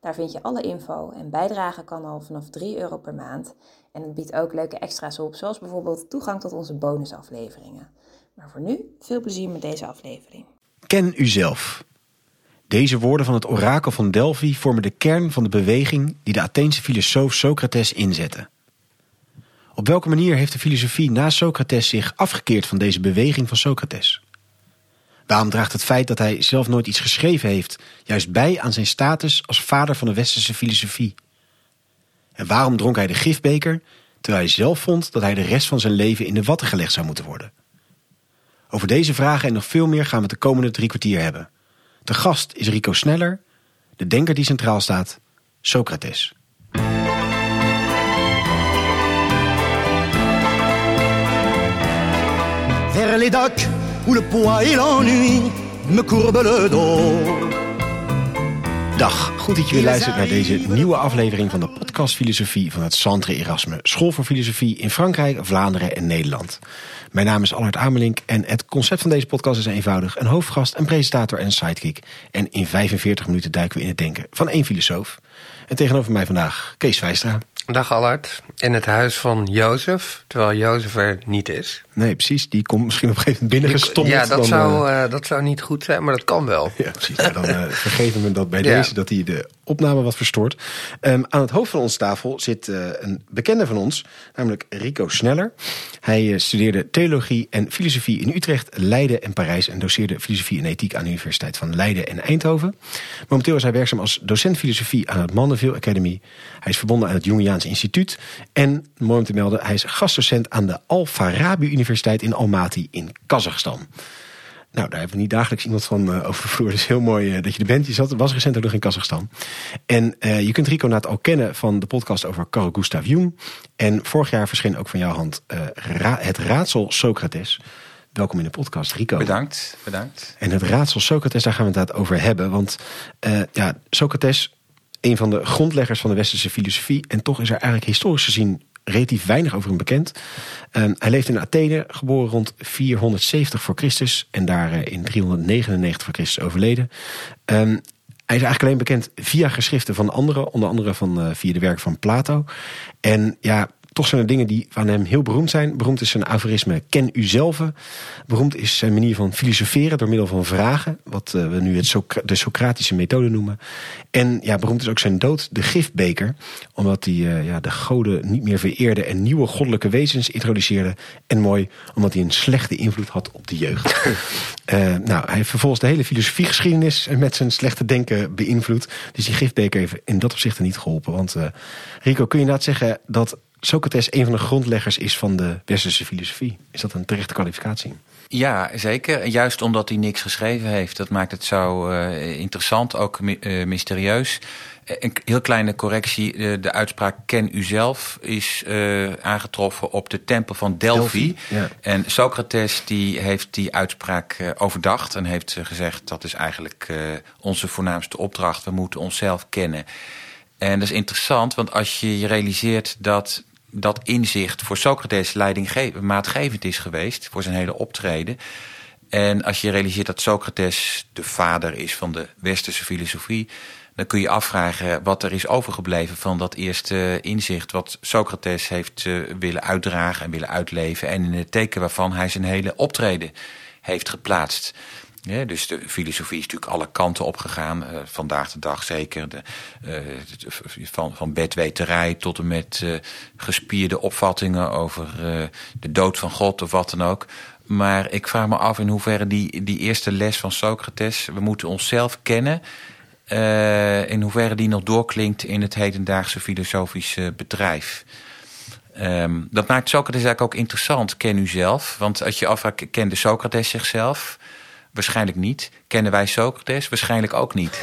Daar vind je alle info en bijdragen kan al vanaf 3 euro per maand. En het biedt ook leuke extra's op, zoals bijvoorbeeld toegang tot onze bonusafleveringen. Maar voor nu, veel plezier met deze aflevering. Ken uzelf. Deze woorden van het orakel van Delphi vormen de kern van de beweging die de Atheense filosoof Socrates inzette. Op welke manier heeft de filosofie na Socrates zich afgekeerd van deze beweging van Socrates? Waarom draagt het feit dat hij zelf nooit iets geschreven heeft juist bij aan zijn status als vader van de westerse filosofie? En waarom dronk hij de gifbeker terwijl hij zelf vond dat hij de rest van zijn leven in de watten gelegd zou moeten worden? Over deze vragen en nog veel meer gaan we het de komende drie kwartier hebben. De gast is Rico Sneller, de denker die centraal staat, Socrates. Les où le poids et l'ennui me courbent le dos. Dag, goed dat je weer luistert naar deze nieuwe aflevering van de podcast Filosofie van het Centre Erasme, School voor Filosofie in Frankrijk, Vlaanderen en Nederland. Mijn naam is Allard Amelink en het concept van deze podcast is eenvoudig. Een hoofdgast, een presentator en een sidekick. En in 45 minuten duiken we in het denken van één filosoof. En tegenover mij vandaag Kees Wijstra. Dag Allard. In het huis van Jozef, terwijl Jozef er niet is. Nee, precies. Die komt misschien op een gegeven moment binnengestommeld. Ja, dat, dan, zou, eh, uh, dat zou niet goed zijn, maar dat kan wel. Ja, precies. Dan uh, vergeven we dat bij Ja. deze, dat hij de opname wat verstoort. Um, aan het hoofd van onze tafel zit uh, een bekende van ons, namelijk Rico Sneller. Hij studeerde theologie en filosofie in Utrecht, Leiden en Parijs... en doseerde filosofie en ethiek aan de Universiteit van Leiden en Eindhoven. Momenteel is hij werkzaam als docent filosofie aan het Mandeville Academy. Hij is verbonden aan het Instituut. En, mooi om te melden, hij is gastdocent aan de Al-Farabi Universiteit in Almaty in Kazachstan. Nou, daar hebben we niet dagelijks iemand van uh, over. Dus heel mooi uh, dat je er bent. Je zat, was recent ook nog in Kazachstan. En uh, je kunt Rico na het al kennen van de podcast over Carl Gustav Jung. En vorig jaar verscheen ook van jouw hand ra het raadsel Socrates. Welkom in de podcast, Rico. Bedankt, bedankt. En het raadsel Socrates, daar gaan we het over hebben. Want ja, Socrates, een van de grondleggers van de westerse filosofie. En toch is er eigenlijk historisch gezien relatief weinig over hem bekend. Um, hij leeft in Athene, geboren rond 470 voor Christus en daar uh, in 399 voor Christus overleden. Um, hij is eigenlijk alleen bekend via geschriften van anderen, onder andere van, uh, via de werken van Plato. En ja, toch zijn er dingen die van hem heel beroemd zijn. Beroemd is zijn aforisme ken u zelf. Beroemd is zijn manier van filosoferen door middel van vragen. Wat uh, we nu het de Socratische methode noemen. En ja, beroemd is ook zijn dood, de gifbeker. Omdat hij uh, ja, de goden niet meer vereerde en nieuwe goddelijke wezens introduceerde. En mooi, omdat hij een slechte invloed had op de jeugd. uh, nou, hij heeft vervolgens de hele filosofiegeschiedenis met zijn slechte denken beïnvloed. Dus die gifbeker heeft in dat opzicht niet geholpen. Want uh, Rico, kun je inderdaad zeggen dat Socrates een van de grondleggers is van de westerse filosofie. Is dat een terechte kwalificatie? Ja, zeker. Juist omdat hij niks geschreven heeft. Dat maakt het zo uh, interessant, ook uh, mysterieus. Een heel kleine correctie. De, de uitspraak ken u zelf is aangetroffen op de tempel van Delphi. Delphi ja. En Socrates die heeft die uitspraak overdacht en heeft gezegd... dat is eigenlijk onze voornaamste opdracht. We moeten onszelf kennen. En dat is interessant, want als je je realiseert dat dat inzicht voor Socrates maatgevend is geweest voor zijn hele optreden. En als je realiseert dat Socrates de vader is van de westerse filosofie, dan kun je afvragen wat er is overgebleven van dat eerste inzicht wat Socrates heeft uh, willen uitdragen en willen uitleven en in het teken waarvan hij zijn hele optreden heeft geplaatst. Ja, dus de filosofie is natuurlijk alle kanten opgegaan. Uh, vandaag de dag zeker. De, uh, van, van bedweterij tot en met uh, gespierde opvattingen over de dood van God of wat dan ook. Maar ik vraag me af in hoeverre die, die eerste les van Socrates... we moeten onszelf kennen... in hoeverre die nog doorklinkt in het hedendaagse filosofische bedrijf. Um, dat maakt Socrates eigenlijk ook interessant, ken u zelf. Want als je afvraagt, kende Socrates zichzelf... Waarschijnlijk niet. Kennen wij Socrates? Waarschijnlijk ook niet.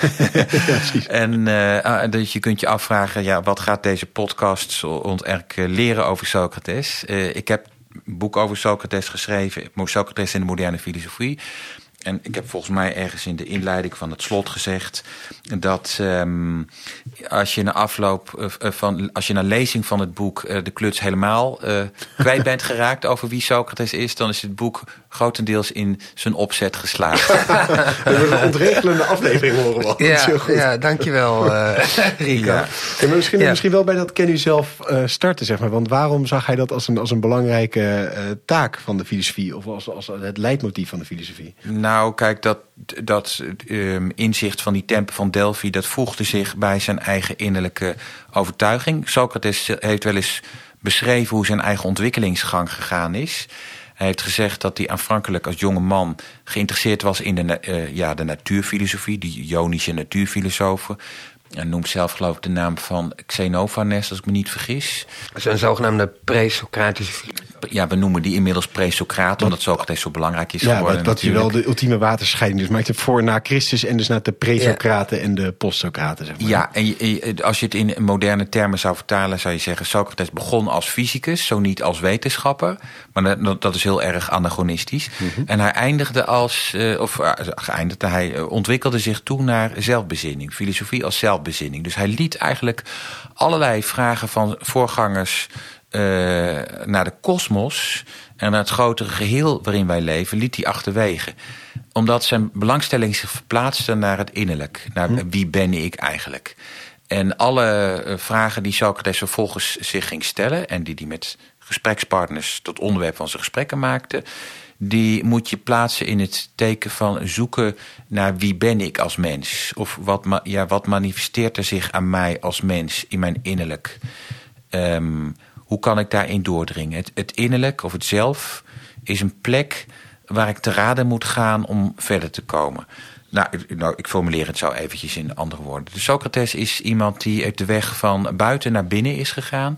en uh, dus je kunt je afvragen, ja, wat gaat deze podcast ons eigenlijk leren over Socrates? Uh, ik heb een boek over Socrates geschreven, Socrates in de moderne filosofie. En ik heb volgens mij ergens in de inleiding van het slot gezegd dat um, als je na afloop uh, van, als je na lezing van het boek uh, de kluts helemaal uh, kwijt bent geraakt over wie Socrates is, dan is het boek grotendeels in zijn opzet geslaagd. We hebben een ontregelende aflevering horen we. Ja, ja dankjewel uh, Rico. Ja. Ja, misschien, ja. misschien wel bij dat ken u zelf uh, starten, zeg maar. Want waarom zag hij dat als een, als een belangrijke taak van de filosofie? Of als, als het leidmotief van de filosofie? Nou, kijk, dat, dat um, inzicht van die tempel van Dat voegde zich bij zijn eigen innerlijke overtuiging. Socrates heeft wel eens beschreven hoe zijn eigen ontwikkelingsgang gegaan is... Hij heeft gezegd dat hij aanvankelijk als jonge man geïnteresseerd was in de, uh, ja, de natuurfilosofie, die Ionische natuurfilosofen. Hij noemt zelf geloof ik de naam van Xenophanes, als ik me niet vergis. Dat is een zogenaamde pre-Socratische. Ja, we noemen die inmiddels pre-Socraten, omdat Socrates zo belangrijk is ja, geworden. Dat, dat hij wel de ultieme waterscheiding is. Maar het voor na Christus en dus na de pre-Socraten ja. en de post-Socraten. Zeg maar. Ja, en je, als je het in moderne termen zou vertalen, zou je zeggen... Socrates begon als fysicus, zo niet als wetenschapper. Maar dat, dat is heel erg anachronistisch. Mm -hmm. En hij eindigde als, uh, of uh, geëindigde, hij ontwikkelde zich toe naar zelfbezinning. Filosofie als zelfbezinning. Dus hij liet eigenlijk allerlei vragen van voorgangers naar de kosmos en naar het grotere geheel waarin wij leven, liet hij achterwege. Omdat zijn belangstelling zich verplaatste naar het innerlijk. Naar hm. wie ben ik eigenlijk? En alle vragen die Socrates vervolgens zich ging stellen... en die hij met gesprekspartners tot onderwerp van zijn gesprekken maakte... die moet je plaatsen in het teken van zoeken naar wie ben ik als mens. Of wat, ja, wat manifesteert er zich aan mij als mens in mijn innerlijk... Um, hoe kan ik daarin doordringen? Het, het innerlijk of het zelf is een plek waar ik te raden moet gaan om verder te komen. Nou, nou, ik formuleer het zo eventjes in andere woorden. De Socrates is iemand die uit de weg van buiten naar binnen is gegaan.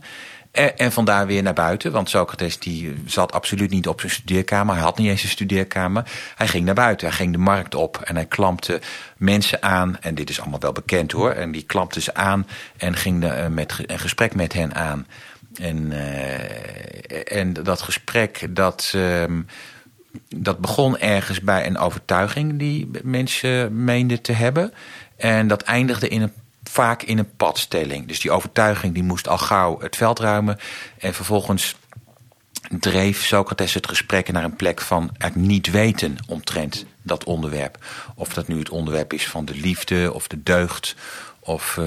En, en vandaar weer naar buiten. Want Socrates die zat absoluut niet op zijn studeerkamer. Hij had niet eens een studeerkamer. Hij ging naar buiten. Hij ging de markt op. En hij klampte mensen aan. En dit is allemaal wel bekend hoor. En die klampte ze aan. En ging de, met, een gesprek met hen aan. En, uh, en dat gesprek, dat, uh, dat begon ergens bij een overtuiging die mensen meenden te hebben. En dat eindigde in een, vaak in een padstelling. Dus die overtuiging die moest al gauw het veld ruimen. En vervolgens dreef Socrates het gesprek naar een plek van eigenlijk niet weten omtrent dat onderwerp. Of dat nu het onderwerp is van de liefde of de deugd of uh,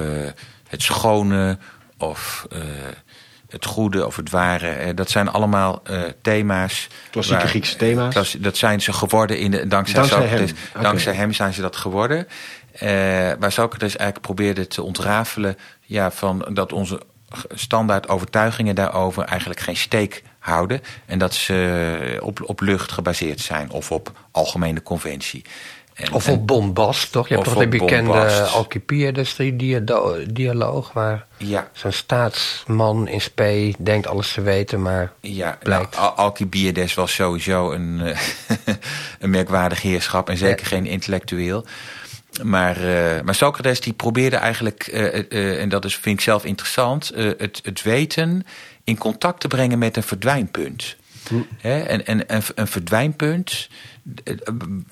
het schone of uh, het goede of het ware. Dat zijn allemaal uh, thema's. Klassieke waar, Griekse thema's. Dat, dat, zijn ze geworden in de, dankzij, dankzij Socrates. hem. Okay. Dankzij hem zijn ze dat geworden. Uh, waar Socrates eigenlijk probeerde te ontrafelen ja, van dat onze standaard overtuigingen daarover eigenlijk geen steek houden. En dat ze op, op lucht gebaseerd zijn of op algemene conventie. En, of op bombast, toch? Je hebt toch de bekende Alcibiades dialoog... waar ja. zo'n staatsman in spe denkt alles te weten, maar ja, blijkt... Nou, Alcibiades was sowieso een, uh, een merkwaardig heerschap... en zeker ja. geen intellectueel. Maar, uh, maar Socrates die probeerde eigenlijk, uh, uh, en dat is, vind ik zelf interessant... het, het weten in contact te brengen met een verdwijnpunt... En, en, en een verdwijnpunt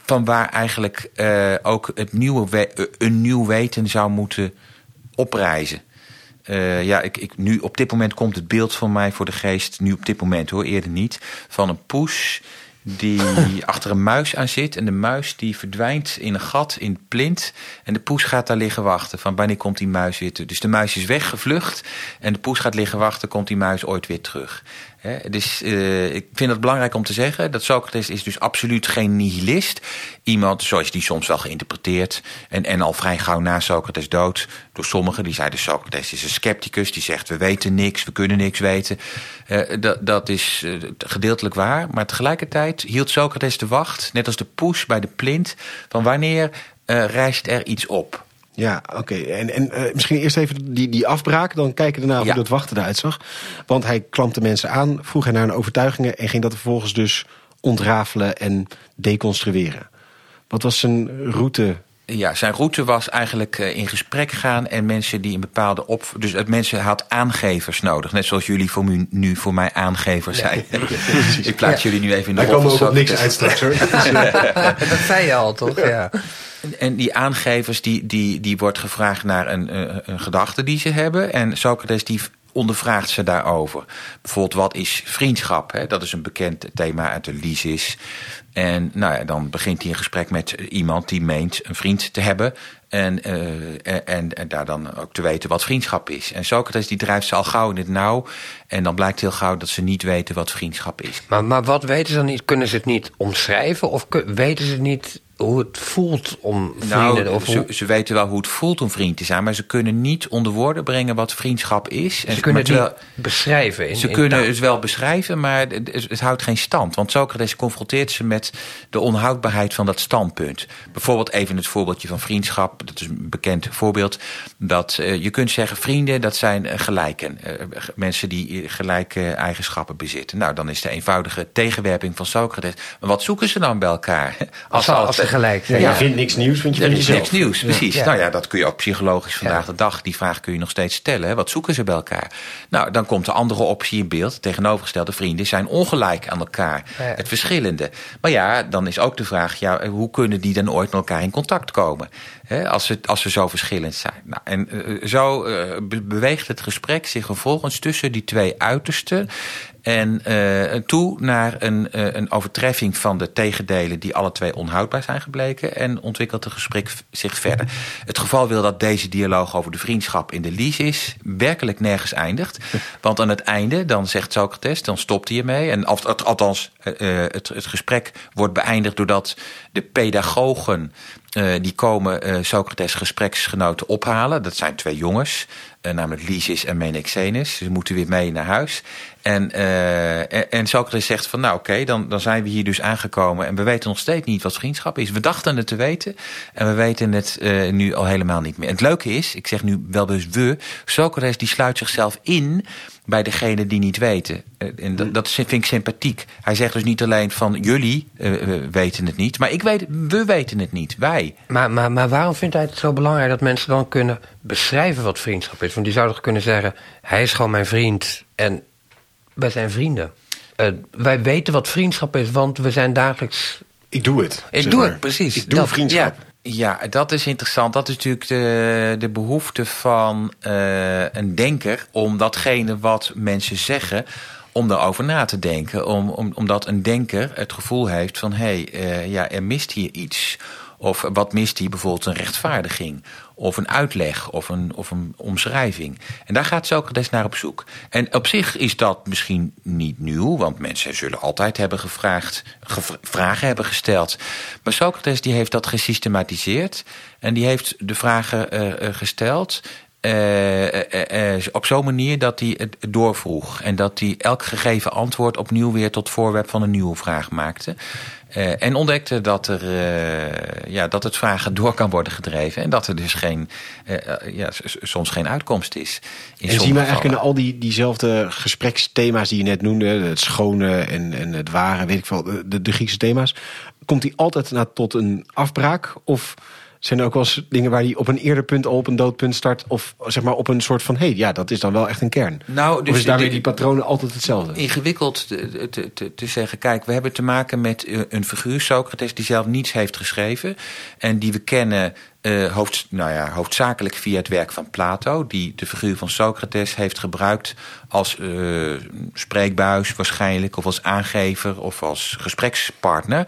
van waar eigenlijk ook het nieuwe een nieuw weten zou moeten oprijzen. Ja, ik, ik, nu op dit moment komt het beeld van mij voor de geest, nu op dit moment hoor, eerder niet, van een poes die achter een muis aan zit. En de muis die verdwijnt in een gat in het plint. En de poes gaat daar liggen wachten. Van wanneer komt die muis weer terug? Dus de muis is weggevlucht. En de poes gaat liggen wachten. Komt die muis ooit weer terug? He, dus uh, ik vind het belangrijk om te zeggen dat Socrates is dus absoluut geen nihilist. Iemand zoals die soms wel geïnterpreteerd. En, en al vrij gauw na Socrates dood. Door sommigen die zeiden Socrates is een scepticus. Die zegt we weten niks, we kunnen niks weten. Uh, dat, dat is uh, gedeeltelijk waar. Maar tegelijkertijd hield Socrates de wacht. Net als de poes bij de plint. Van wanneer rijst er iets op. Ja, oké. Okay. En, en uh, misschien eerst even die, die afbraak. Dan kijken we daarna ja. hoe dat wachten eruit zag. Want hij klampte mensen aan, vroeg hij naar hun overtuigingen... en ging dat vervolgens dus ontrafelen en deconstrueren. Wat was zijn route ja, zijn route was eigenlijk eh, in gesprek gaan en mensen die een bepaalde op. Dus het mensen had aangevers nodig. Net zoals jullie voor nu, nu voor mij aangevers zijn. ik plaats jullie nu even in de Daar komen ook op niks uit straks hoor. dat zei je al, toch? Ja. En die aangevers, die, die, die wordt gevraagd naar een, een, een gedachte die ze hebben. En Socrates die ondervraagt ze daarover. Bijvoorbeeld, wat is vriendschap? Hè? Dat is een bekend thema uit de Lysis. En nou ja, dan begint hij een gesprek met iemand die meent een vriend te hebben. En, uh, en, en, daar dan ook te weten wat vriendschap is. En Socrates die drijft ze al gauw in het nauw. En dan blijkt heel gauw dat ze niet weten wat vriendschap is. Maar, maar wat weten ze dan niet? Kunnen ze het niet omschrijven? Of weten ze niet hoe het voelt om vrienden... Nou, ze, ze, weten wel hoe het voelt om vriend te zijn... maar ze kunnen niet onder woorden brengen wat vriendschap is. En ze kunnen het wel beschrijven. In, ze kunnen het wel beschrijven, maar het, het, houdt geen stand. Want Socrates confronteert ze met de onhoudbaarheid van dat standpunt. Bijvoorbeeld even het voorbeeldje van vriendschap. Dat is een bekend voorbeeld. Dat uh, je kunt zeggen, vrienden, dat zijn uh, gelijken. Uh, mensen die gelijke eigenschappen bezitten. Nou, dan is de eenvoudige tegenwerping van Socrates. Maar wat zoeken ze dan bij elkaar? Als, als, als gelijk. Ja, je vindt niks nieuws, want je vindt Er is niks nieuws, precies. Nou ja, dat kun je ook psychologisch vandaag de dag, die vraag kun je nog steeds stellen. Wat zoeken ze bij elkaar? Nou, dan komt de andere optie in beeld. Tegenovergestelde vrienden zijn ongelijk aan elkaar. Het verschillende. Maar ja, dan is ook de vraag, ja, hoe kunnen die dan ooit met elkaar in contact komen? als, ze, als ze zo verschillend zijn. Nou, en uh, zo uh, beweegt het gesprek zich vervolgens tussen die twee uitersten. En uh, toe naar een, uh, een overtreffing van de tegendelen die alle twee onhoudbaar zijn gebleken. En ontwikkelt het gesprek zich verder. Het geval wil dat deze dialoog over de vriendschap in de is werkelijk nergens eindigt. Want aan het einde, dan zegt Socrates, dan stopt hij ermee. En althans, uh, het, het gesprek wordt beëindigd doordat de pedagogen uh, die komen uh, Socrates gespreksgenoten ophalen. Dat zijn twee jongens, namelijk Lysis en Menexenus. Ze moeten weer mee naar huis. En, en, en Socrates zegt van nou oké, dan, dan zijn we hier dus aangekomen... en we weten nog steeds niet wat vriendschap is. We dachten het te weten en we weten het nu al helemaal niet meer. Het leuke is, ik zeg nu wel dus we... Socrates die sluit zichzelf in bij degene die niet weten. En dat, dat vind ik sympathiek. Hij zegt dus niet alleen van jullie uh, weten het niet, maar ik weet, we weten het niet, wij. Maar, maar, maar waarom vindt hij het zo belangrijk dat mensen dan kunnen beschrijven wat vriendschap is? Want die zouden toch kunnen zeggen, hij is gewoon mijn vriend en wij zijn vrienden. Uh, wij weten wat vriendschap is, want we zijn dagelijks... Ik doe het. Ik doe het, precies. Ik doe dat, vriendschap. Ja. Ja, dat is interessant. Dat is natuurlijk de, de behoefte van uh, een denker om datgene wat mensen zeggen, om daarover na te denken. Om, om, omdat een denker het gevoel heeft van hé, hey, uh, ja, er mist hier iets. Of wat mist hij? Bijvoorbeeld een rechtvaardiging. Of een uitleg. Of een, of een omschrijving. En daar gaat Socrates naar op zoek. En op zich is dat misschien niet nieuw. Want mensen zullen altijd hebben gevraagd. vragen hebben gesteld. Maar Socrates die heeft dat gesystematiseerd. En die heeft de vragen uh, gesteld. Uh, uh, uh, op zo'n manier dat hij het doorvroeg. En dat hij elk gegeven antwoord opnieuw weer tot voorwerp van een nieuwe vraag maakte. Uh, en ontdekte dat, er, uh, ja, dat het vragen door kan worden gedreven. En dat er dus geen, uh, ja, soms geen uitkomst is. en zien we eigenlijk in al die, diezelfde gespreksthema's die je net noemde. Het schone en, en het ware, weet ik veel, de, de Griekse thema's. Komt die altijd naar tot een afbraak? Of zijn er ook wel eens dingen waar hij op een eerder punt al op een doodpunt start? Of zeg maar op een soort van, hé, hey, ja, dat is dan wel echt een kern. Nou, dus of is daarmee die patronen altijd hetzelfde? Ingewikkeld te, te, te, te, zeggen. Kijk, we hebben te maken met een figuur, Socrates, die zelf niets heeft geschreven. En die we kennen uh, hoofd, nou ja, hoofdzakelijk via het werk van Plato, die de figuur van Socrates heeft gebruikt als uh, spreekbuis waarschijnlijk, of als aangever of als gesprekspartner.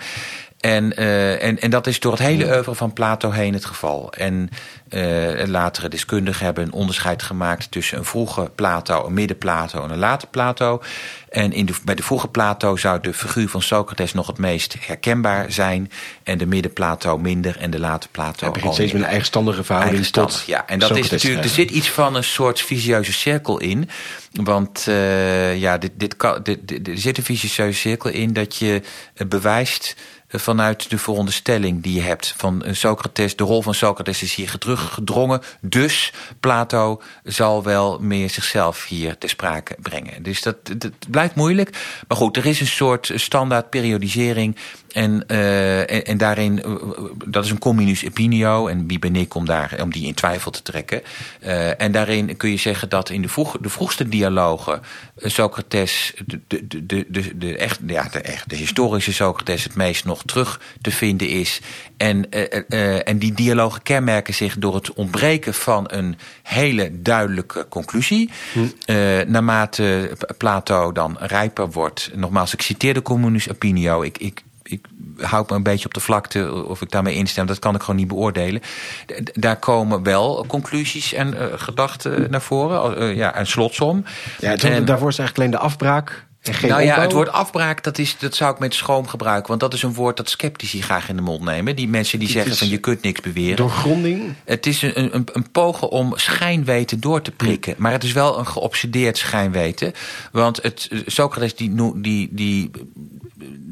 En, uh, en, en dat is door het hele oeuvre van Plato heen het geval. En uh, latere deskundigen hebben een onderscheid gemaakt tussen een vroege Plato, een midden Plato en een late Plato. En in de, bij de vroege Plato zou de figuur van Socrates nog het meest herkenbaar zijn. En de midden Plato minder en de late Plato. Hij begint steeds met een eigenstandige verhouding eigenstandig, tot Ja, en dat Socrates is natuurlijk, er zit iets van een soort visieuze cirkel in. Want uh, ja, dit, dit, dit, dit, er zit een visieuze cirkel in dat je bewijst vanuit de veronderstelling die je hebt van Socrates. De rol van Socrates is hier teruggedrongen. Dus Plato zal wel meer zichzelf hier ter sprake brengen. Dus dat, dat blijft moeilijk. Maar goed, er is een soort standaard periodisering en, uh, en, daarin, uh, dat is een communis opinio. En wie ben ik om, daar, om die in twijfel te trekken? En daarin kun je zeggen dat in de, vroeg, de vroegste dialogen Socrates, de, de, de, de, de, echt, ja, de, echt, de historische Socrates, het meest nog terug te vinden is. En, en die dialogen kenmerken zich door het ontbreken van een hele duidelijke conclusie. Hm. naarmate Plato dan rijper wordt, nogmaals, ik citeer de communis opinio. Ik, ik, ik houd me een beetje op de vlakte of ik daarmee instem. Dat kan ik gewoon niet beoordelen. daar komen wel conclusies en uh, gedachten naar voren. Uh, ja, een slotsom. Ja, het, en, daarvoor is eigenlijk alleen de afbraak. En geen nou ja, opbouw. het woord afbraak, dat, is, dat zou ik met schroom gebruiken. Want dat is een woord dat sceptici graag in de mond nemen. Die mensen die zeggen van je kunt niks beweren. Doorgronding? Het is een, een, een pogen om schijnweten door te prikken. Maar het is wel een geobsedeerd schijnweten. Want het, Socrates die, die, die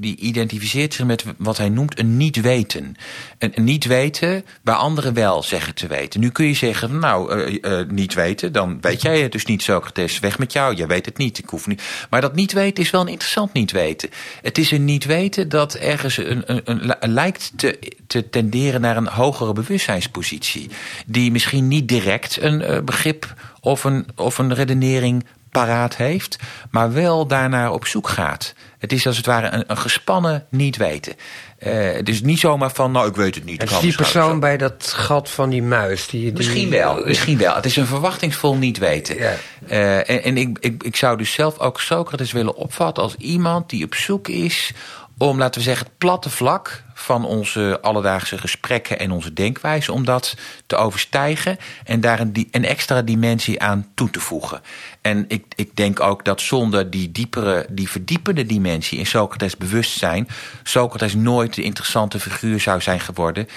die identificeert zich met wat hij noemt een niet weten. Een, een niet weten waar anderen wel zeggen te weten. Nu kun je zeggen, nou, uh, uh, niet weten, dan weet jij het dus niet, Socrates. Weg met jou, jij weet het niet, ik hoef niet. Maar dat niet weten is wel een interessant niet weten. Het is een niet weten dat ergens een, een, een, lijkt te, te tenderen naar een hogere bewustzijnspositie. Die misschien niet direct een uh, begrip of een, of een redenering paraat heeft, maar wel daarnaar op zoek gaat. Het is als het ware een, een gespannen niet weten. Uh, het is niet zomaar van, nou, ik weet het niet. Het is die persoon bij dat gat van die muis. Die, die... Misschien wel, misschien wel. Het is een verwachtingsvol niet weten. Ja. Uh, en en ik, ik, ik zou dus zelf ook Socrates willen opvatten als iemand die op zoek is om, laten we zeggen, het platte vlak van onze alledaagse gesprekken en onze denkwijze, om dat te overstijgen en daar een, een extra dimensie aan toe te voegen. En ik, ik denk ook dat zonder die diepere, die verdiepende dimensie in Socrates bewustzijn, Socrates nooit de interessante figuur zou zijn geworden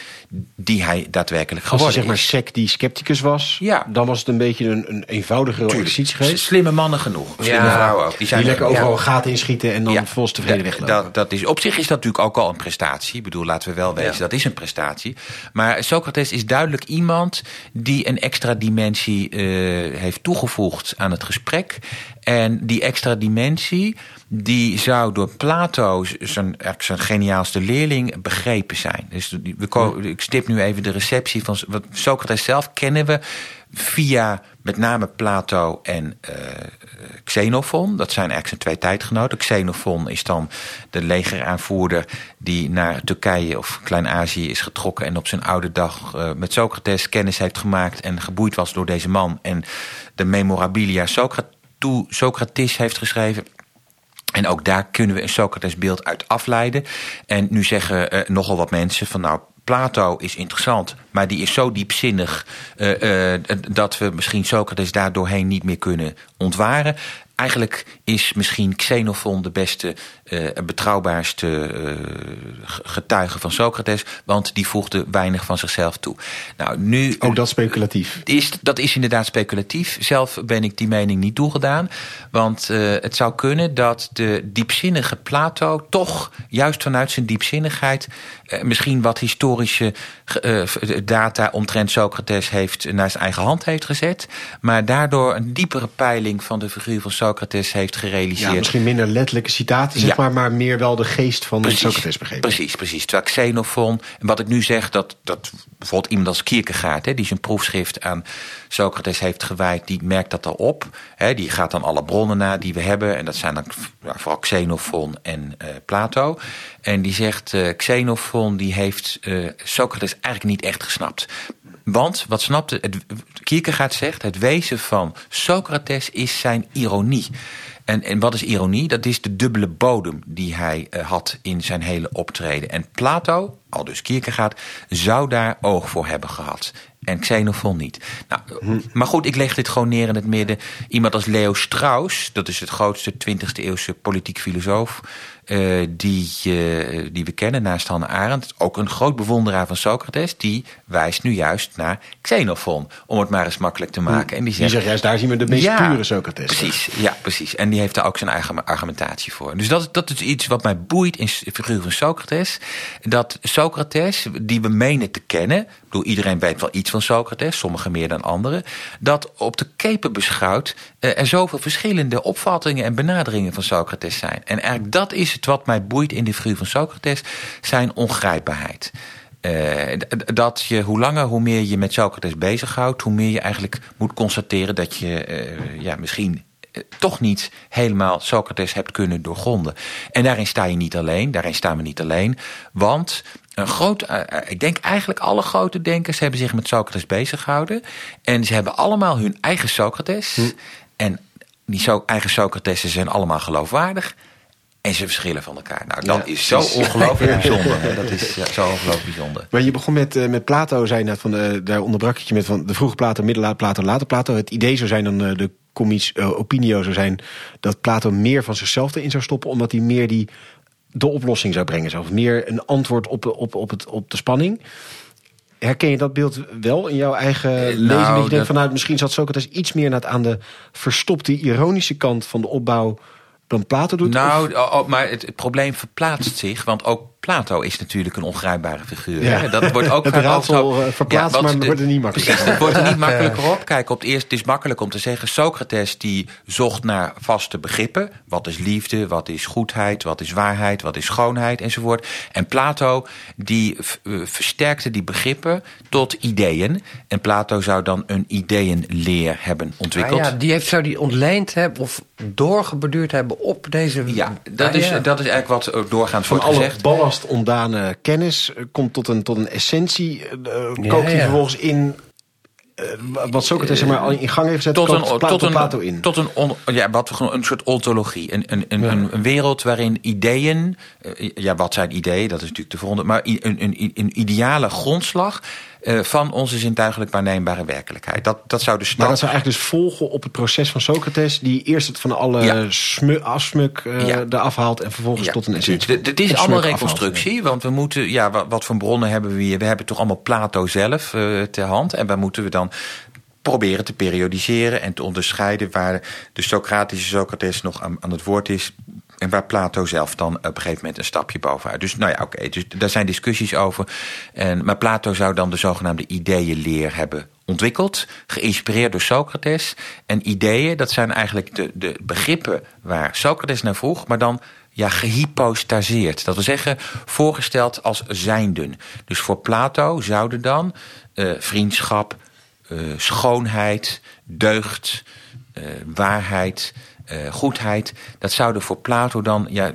die hij daadwerkelijk geworden Als hij zeg maar sec die scepticus was, ja. dan was het een beetje een, een eenvoudigere exercitie geweest. Slimme mannen genoeg, slimme ja. vrouwen ook. Die, zijn die lekker overal ja. gaten inschieten en dan volgens tevreden weglopen. Dat, dat is, op zich is dat natuurlijk ook al een prestatie. Bedoel, laten we wel wezen, dat is een prestatie. Maar Socrates is duidelijk iemand die een extra dimensie uh, heeft toegevoegd aan het gesprek. En die extra dimensie, die zou door Plato, zijn, zijn geniaalste leerling, begrepen zijn. Dus we, ik stip nu even de receptie van Socrates zelf, kennen we via met name Plato en uh, Xenophon. Dat zijn eigenlijk zijn twee tijdgenoten. Xenophon is dan de legeraanvoerder die naar Turkije of Klein-Azië is getrokken... en op zijn oude dag uh, met Socrates kennis heeft gemaakt... en geboeid was door deze man. En de memorabilia Socrates heeft geschreven... En ook daar kunnen we een Socrates beeld uit afleiden. En nu zeggen uh, nogal wat mensen van nou, Plato is interessant, maar die is zo diepzinnig uh, uh, dat we misschien Socrates daardoorheen niet meer kunnen ontwaren. Eigenlijk is misschien Xenophon de beste, uh, betrouwbaarste getuige van Socrates, want die voegde weinig van zichzelf toe. Nou, nu, Ook dat speculatief. Is, dat is inderdaad speculatief. Zelf ben ik die mening niet toegedaan, want het zou kunnen dat de diepzinnige Plato toch, juist vanuit zijn diepzinnigheid, misschien wat historische data omtrent Socrates heeft naar zijn eigen hand heeft gezet, maar daardoor een diepere peiling van de figuur van Socrates heeft gerealiseerd. Ja, misschien minder letterlijke citaten, zeg Ja. maar, maar meer wel de geest van Precies, Socrates begrepen. Precies, precies. Terwijl Xenophon, en wat ik nu zeg, dat, dat bijvoorbeeld iemand als Kierkegaard, hè, die zijn proefschrift aan Socrates heeft gewijd, die merkt dat al op. Hè, die gaat dan alle bronnen na die we hebben, en dat zijn dan ja, vooral Xenophon en uh, Plato. En die zegt, uh, Xenophon die heeft uh, Socrates eigenlijk niet echt gesnapt. Want, wat snapte, het, Kierkegaard zegt, het wezen van Socrates is zijn ironie. En, en wat is ironie? Dat is de dubbele bodem die hij uh, had in zijn hele optreden. En Plato, al dus Kierkegaard, zou daar oog voor hebben gehad. En Xenophon niet. Nou, hm. Maar goed, ik leg dit gewoon neer in het midden. Iemand als Leo Strauss, dat is het grootste 20e eeuwse politiek filosoof... Uh, die, uh, die we kennen naast Hannah Arendt. Ook een groot bewonderaar van Socrates. Die wijst nu juist naar Xenophon. Om het maar eens makkelijk te maken. En die Die zegt juist, daar zien we de meest ja, pure Socrates. Precies, ja, precies. En die heeft daar ook zijn eigen argumentatie voor. Dus dat, dat is iets wat mij boeit in de figuur van Socrates. Dat Socrates, die we menen te kennen. Ik bedoel, iedereen weet wel iets van Socrates, sommigen meer dan anderen. Dat op de keper beschouwd uh, er zoveel verschillende opvattingen en benaderingen van Socrates zijn. En eigenlijk dat is het wat mij boeit in de figuur van Socrates, zijn ongrijpbaarheid. Uh, dat je hoe langer, hoe meer je met Socrates bezighoudt, hoe meer je eigenlijk moet constateren dat je uh, ja, misschien uh, toch niet helemaal Socrates hebt kunnen doorgronden. En daarin sta je niet alleen, daarin staan we niet alleen, want een groot, ik denk eigenlijk alle grote denkers hebben zich met Socrates bezig gehouden. En ze hebben allemaal hun eigen Socrates. Hm. En die so eigen Socrates zijn allemaal geloofwaardig. En ze verschillen van elkaar. Nou, dat ja, is zo ongelooflijk bijzonder. Dat is ja, zo ongelooflijk bijzonder. Maar je begon met, uh, met Plato, zei net, van, uh, daar onderbrak je met van de vroege Plato, middelaar Plato, later Plato. Het idee zou zijn dan uh, de comisch opinio zou zijn dat Plato meer van zichzelf erin zou stoppen, omdat hij meer die de oplossing zou brengen. Of meer een antwoord op, op, op, het, op de spanning. Herken je dat beeld wel in jouw eigen nou, lezing? Dat je denkt vanuit misschien zat Socrates iets meer aan de verstopte, ironische kant van de opbouw dan Plato doet? Nou, of? Oh, maar het, het, probleem verplaatst zich, want ook Plato is natuurlijk een ongrijpbare figuur. Ja. Dat wordt ook het raadsel uh, verplaatst, ja, maar het wordt er niet makkelijker Precies, het wordt er niet makkelijker op. Kijk, op het eerst, het is makkelijk om te zeggen... Socrates die zocht naar vaste begrippen. Wat is liefde, wat is goedheid, wat is waarheid, wat is schoonheid enzovoort. En Plato die uh, versterkte die begrippen tot ideeën. En Plato zou dan een ideeënleer hebben ontwikkeld. Ah ja, die heeft, zou die ontleend hebben of doorgeborduurd hebben op deze... Ja, dat, ah, is, ja. dat is eigenlijk wat doorgaans Van wordt gezegd. Ballast ontdane kennis komt tot een, tot een essentie. Uh, kookt hij vervolgens in uh, wat Socrates zeg maar al in gang heeft gezet, tot een, Plato, tot een, Plato in. Tot een, on, ja, wat we een soort ontologie. Een, een, een, ja. een, wereld waarin ideeën, ja, wat zijn ideeën, dat is natuurlijk te veranderen, maar een, een, een ideale grondslag uh, van onze zintuigelijk waarneembare werkelijkheid. Dat, dat zou dus maar dat zou eigenlijk dus volgen op het proces van Socrates, die eerst het van alle ja. smu, afsmuk uh, ja. eraf haalt en vervolgens tot een essentie. Het is allemaal reconstructie, afhaalt, want we moeten, ja, wat, wat voor bronnen hebben we hier? We hebben toch allemaal Plato zelf uh, ter hand en waar moeten we dan proberen te periodiseren en te onderscheiden waar de Socratische Socrates nog aan, aan het woord is en waar Plato zelf dan op een gegeven moment een stapje bovenuit. Dus nou ja, oké, dus daar zijn discussies over. En, maar Plato zou dan de zogenaamde ideeënleer hebben ontwikkeld, geïnspireerd door Socrates. En ideeën, dat zijn eigenlijk de, de begrippen waar Socrates naar vroeg, maar dan ja, gehypostaseerd. Dat wil zeggen, voorgesteld als zijnden. Dus voor Plato zouden dan uh, vriendschap, uh, schoonheid, deugd, uh, waarheid, goedheid, dat zouden voor Plato dan, ja,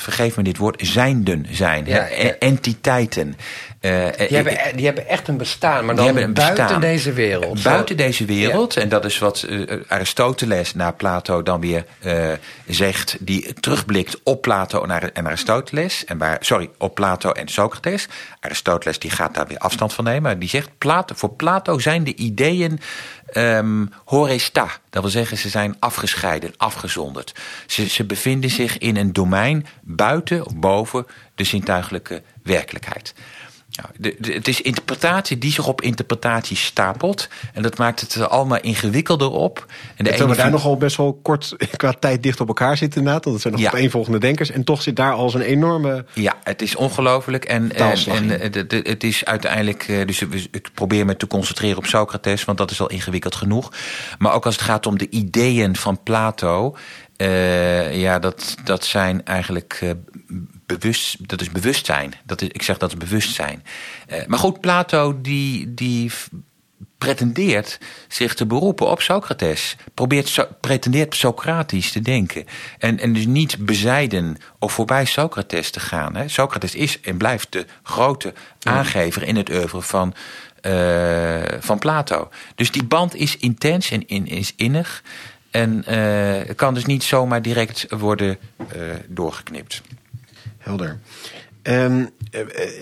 vergeef me dit woord, zijnden zijn. Ja, ja. Entiteiten. Uh, die, hebben, die hebben echt een bestaan, maar dan buiten bestaan. deze wereld. Buiten Zo. deze wereld. Ja. En dat is wat uh, Aristoteles na Plato dan weer uh, zegt. Die terugblikt op Plato en Aristoteles. En waar, sorry, op Plato en Socrates. Aristoteles die gaat daar weer afstand van nemen. Die zegt, Plato, voor Plato zijn de ideeën um, horesta. Dat wil zeggen, ze zijn afgescheiden, afgezonderd. Ze, ze bevinden zich in een domein buiten of boven de zintuigelijke werkelijkheid. Nou, de, de, het is interpretatie die zich op interpretatie stapelt. En dat maakt het allemaal ingewikkelder op. En de Terwijl we daar nogal best wel kort qua tijd dicht op elkaar zitten inderdaad. Want het zijn nog ja. opeenvolgende denkers. En toch zit daar al zo'n enorme... Ja, het is ongelooflijk. En, en, en de, de, het is uiteindelijk... Dus ik probeer me te concentreren op Socrates. Want dat is al ingewikkeld genoeg. Maar ook als het gaat om de ideeën van Plato... Uh, ja, dat, dat zijn eigenlijk uh, bewust, dat is bewustzijn. Dat is, ik zeg dat is bewustzijn. Uh, maar goed, Plato die, die pretendeert zich te beroepen op Socrates. Probeert, so, pretendeert Socratisch te denken. En, en dus niet bezijden of voorbij Socrates te gaan. Hè. Socrates is en blijft de grote aangever in het oeuvre van, uh, van Plato. Dus die band is intens en in, is innig. En uh, kan dus niet zomaar direct worden doorgeknipt. Helder. Um,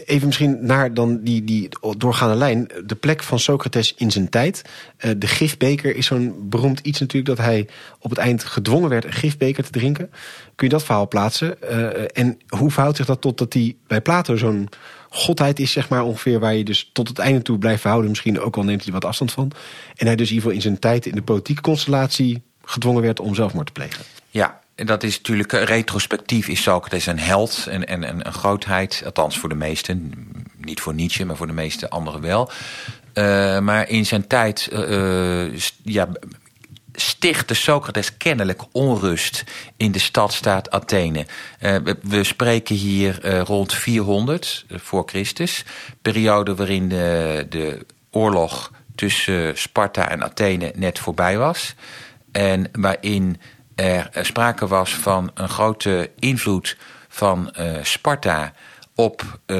even misschien naar dan die, die doorgaande lijn. De plek van Socrates in zijn tijd. Uh, de gifbeker is zo'n beroemd iets natuurlijk... dat hij op het eind gedwongen werd een gifbeker te drinken. Kun je dat verhaal plaatsen? Uh, en hoe verhoudt zich dat tot dat hij bij Plato zo'n godheid is... zeg maar ongeveer waar je dus tot het einde toe blijft verhouden. Misschien ook al neemt hij wat afstand van. En hij dus in ieder geval in zijn tijd in de politieke constellatie gedwongen werd om zelfmoord te plegen. Ja, dat is natuurlijk eh, retrospectief is Socrates een held en, en, en een grootheid. Althans voor de meesten. Niet voor Nietzsche, maar voor de meeste anderen wel. Uh, maar in zijn tijd uh, ja, stichtte Socrates kennelijk onrust in de stadstaat Athene. We spreken hier rond 400 voor Christus. Periode waarin de, de oorlog tussen Sparta en Athene net voorbij was. En waarin er sprake was van een grote invloed van uh, Sparta op uh,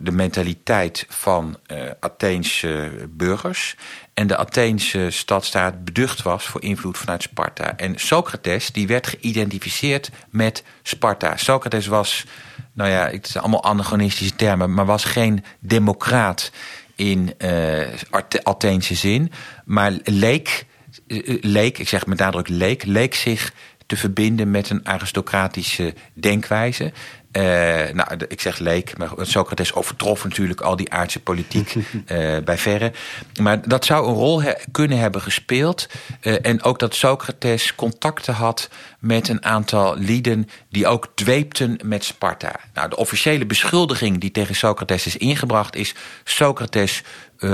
de mentaliteit van uh, Atheense burgers. En de Atheense stadstaat beducht was voor invloed vanuit Sparta. En Socrates die werd geïdentificeerd met Sparta. Socrates was, nou ja, het zijn allemaal anachronistische termen, maar was geen democraat in uh, Atheense zin, maar leek leek, ik zeg met nadruk leek, leek zich te verbinden met een aristocratische denkwijze. Uh, nou, ik zeg leek, maar Socrates overtrof natuurlijk al die aardse politiek uh, bij verre. Maar dat zou een rol he kunnen hebben gespeeld. Uh, en ook dat Socrates contacten had met een aantal lieden die ook dweepten met Sparta. Nou, de officiële beschuldiging die tegen Socrates is ingebracht is... Socrates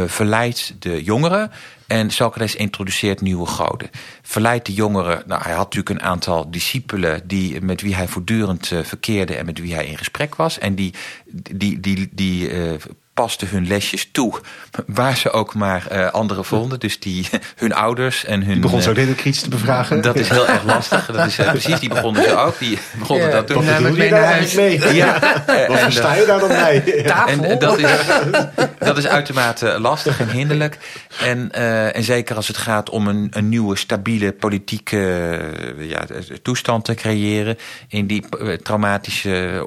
verleidt de jongeren en Socrates introduceert nieuwe goden. Verleidt de jongeren. Nou, hij had natuurlijk een aantal discipelen die, met wie hij voortdurend uh, verkeerde en met wie hij in gesprek was. En die, die, die, die uh, pasten hun lesjes toe. Waar ze ook maar uh, anderen vonden. Dus die, hun ouders en hun... Die begon zo uh, kritisch te bevragen. Dat is heel erg lastig. Dat is, uh, precies, die begonnen ze ook. Die begonnen ja, dat toen. Wat doe je daar eigenlijk mee? Ja. Wat versta je daar dan bij? En, en dat, is, dat is uitermate lastig en hinderlijk. En, en zeker als het gaat om een, een nieuwe, stabiele politieke ja, toestand te creëren. In die traumatische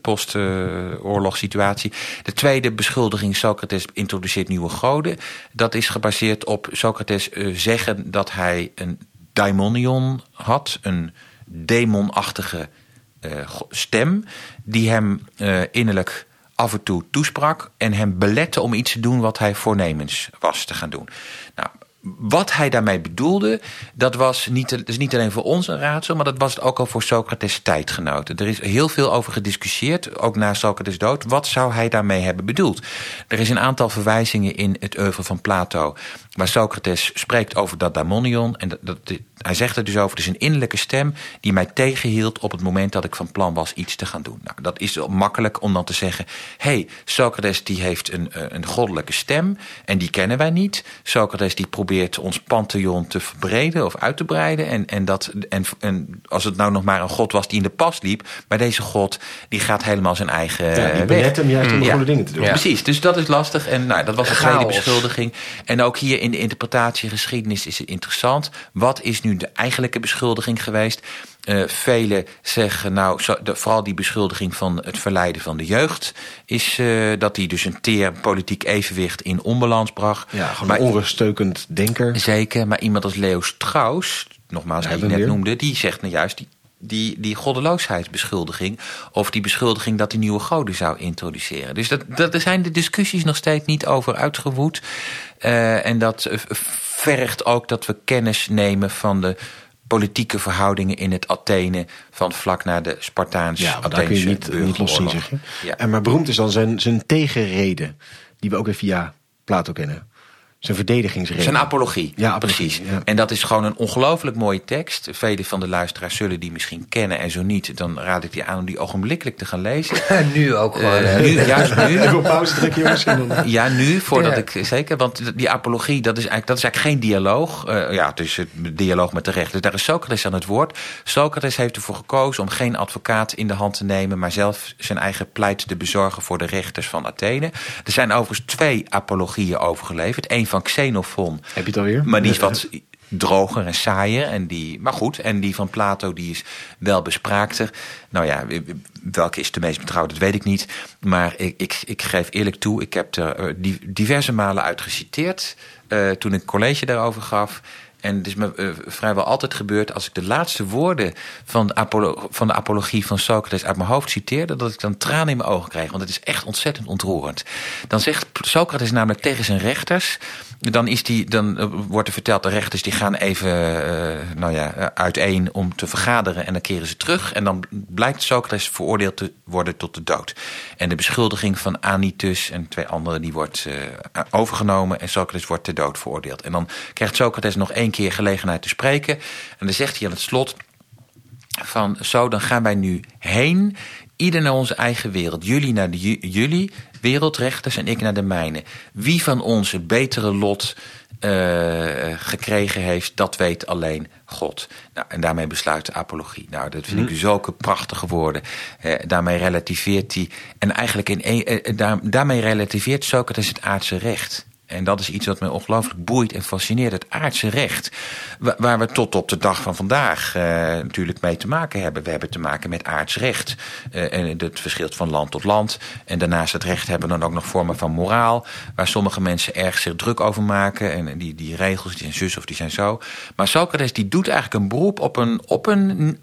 post-oorlogssituatie. De tweede beschuldiging Socrates introduceert nieuwe goden. Dat is gebaseerd op Socrates uh, zeggen dat hij een daimonion had, een demonachtige uh, stem, die hem uh, innerlijk af en toe toesprak en hem belette om iets te doen wat hij voornemens was te gaan doen. Nou, wat hij daarmee bedoelde, dat was niet, niet alleen voor ons een raadsel, maar dat was het ook al voor Socrates tijdgenoten. Er is heel veel over gediscussieerd, ook na Socrates dood. Wat zou hij daarmee hebben bedoeld? Er is een aantal verwijzingen in het oeuvre van Plato, waar Socrates spreekt over dat daimonion. En dat, dat, hij zegt er dus over, het is een innerlijke stem die mij tegenhield op het moment dat ik van plan was iets te gaan doen. Nou, dat is makkelijk om dan te zeggen, hé, hey, Socrates die heeft een, een goddelijke stem en die kennen wij niet. Socrates die probeert ons pantheon te verbreden of uit te breiden. En, en, dat, en, en als het nou nog maar een god was die in de pas liep, maar deze god die gaat helemaal zijn eigen ja, die weg. hem juist om ja. goede dingen te doen. Ja. Precies, dus dat is lastig. En nou, dat was de tweede beschuldiging. En ook hier in de interpretatiegeschiedenis is het interessant. Wat is nu de eigenlijke beschuldiging geweest? Uh, velen zeggen, nou, zo, de, vooral die beschuldiging van het verleiden van de jeugd, is uh, dat hij dus een teer politiek evenwicht in onbalans bracht. Ja, gewoon maar, een onruststeukend denker. Zeker, maar iemand als Leo Strauss, nogmaals, die je net weer. noemde, die zegt nou juist, die, die, die goddeloosheidsbeschuldiging. Of die beschuldiging dat hij nieuwe goden zou introduceren. Dus dat, dat, er zijn de discussies nog steeds niet over uitgewoed. Uh, en dat vergt ook dat we kennis nemen van de politieke verhoudingen in het Athene van vlak na de Spartaanse ja, daar kun je niet, niet los zien, zeg je. Ja. En maar beroemd is dan zijn, zijn tegenreden, die we ook weer via Plato kennen. Zijn verdedigingsreden. Zijn apologie. Ja, precies. Ja. En dat is gewoon een ongelooflijk mooie tekst. Vele van de luisteraars zullen die misschien kennen en zo niet. Dan raad ik die aan om die ogenblikkelijk te gaan lezen. nu ook gewoon. Uh, nu, juist nu. Even pauze trekken jongens. Ja, nu, voordat ja. ik zeker. Want die apologie, dat is eigenlijk, dat is eigenlijk geen dialoog. Uh, ja, het is een dialoog met de rechter. Dus daar is Socrates aan het woord. Socrates heeft ervoor gekozen om geen advocaat in de hand te nemen... maar zelf zijn eigen pleit te bezorgen voor de rechters van Athene. Er zijn overigens twee apologieën overgeleverd. Eén van Xenophon. Heb je het alweer? Maar die is wat droger en saaier. En die, maar goed, en die van Plato die is wel bespraakter. Nou ja, welke is de meest betrouwd, dat weet ik niet. Maar ik, ik, ik geef eerlijk toe, ik heb er diverse malen uit geciteerd... Uh, toen ik college daarover gaf... En het is me uh, vrijwel altijd gebeurd als ik de laatste woorden van de, van de apologie van Socrates uit mijn hoofd citeerde, dat ik dan tranen in mijn ogen kreeg. Want het is echt ontzettend ontroerend. Dan zegt Socrates namelijk tegen zijn rechters: dan, is die, dan eh, wordt er verteld, de rechters die gaan even uh, nou ja, uiteen om te vergaderen en dan keren ze terug. En dan blijkt Socrates veroordeeld te worden tot de dood. En de beschuldiging van Anitus en twee anderen die wordt overgenomen en Socrates wordt ter dood veroordeeld. En dan krijgt Socrates nog één keer gelegenheid te spreken. En dan zegt hij aan het slot van zo, dan gaan wij nu heen ieder naar onze eigen wereld. Jullie naar de jullie wereldrechters en ik naar de mijne. Wie van ons het betere lot uh, gekregen heeft, dat weet alleen God. Nou, en daarmee besluit de apologie. Nou, dat vind ik mhm. zulke prachtige woorden. Uh, daarmee relativeert hij. En eigenlijk in, uh, daar, daarmee relativeert Socrates het aardse recht. En dat is iets wat mij ongelooflijk boeit en fascineert. Het aardse recht. Waar we tot op de dag van vandaag uh, natuurlijk mee te maken hebben. We hebben te maken met aardsrecht. Uh, en het verschilt van land tot land. En daarnaast het recht hebben we dan ook nog vormen van moraal. Waar sommige mensen erg zich druk over maken. En die, die regels, die zijn zus of die zijn zo. Maar Socrates die doet eigenlijk een beroep op een, op een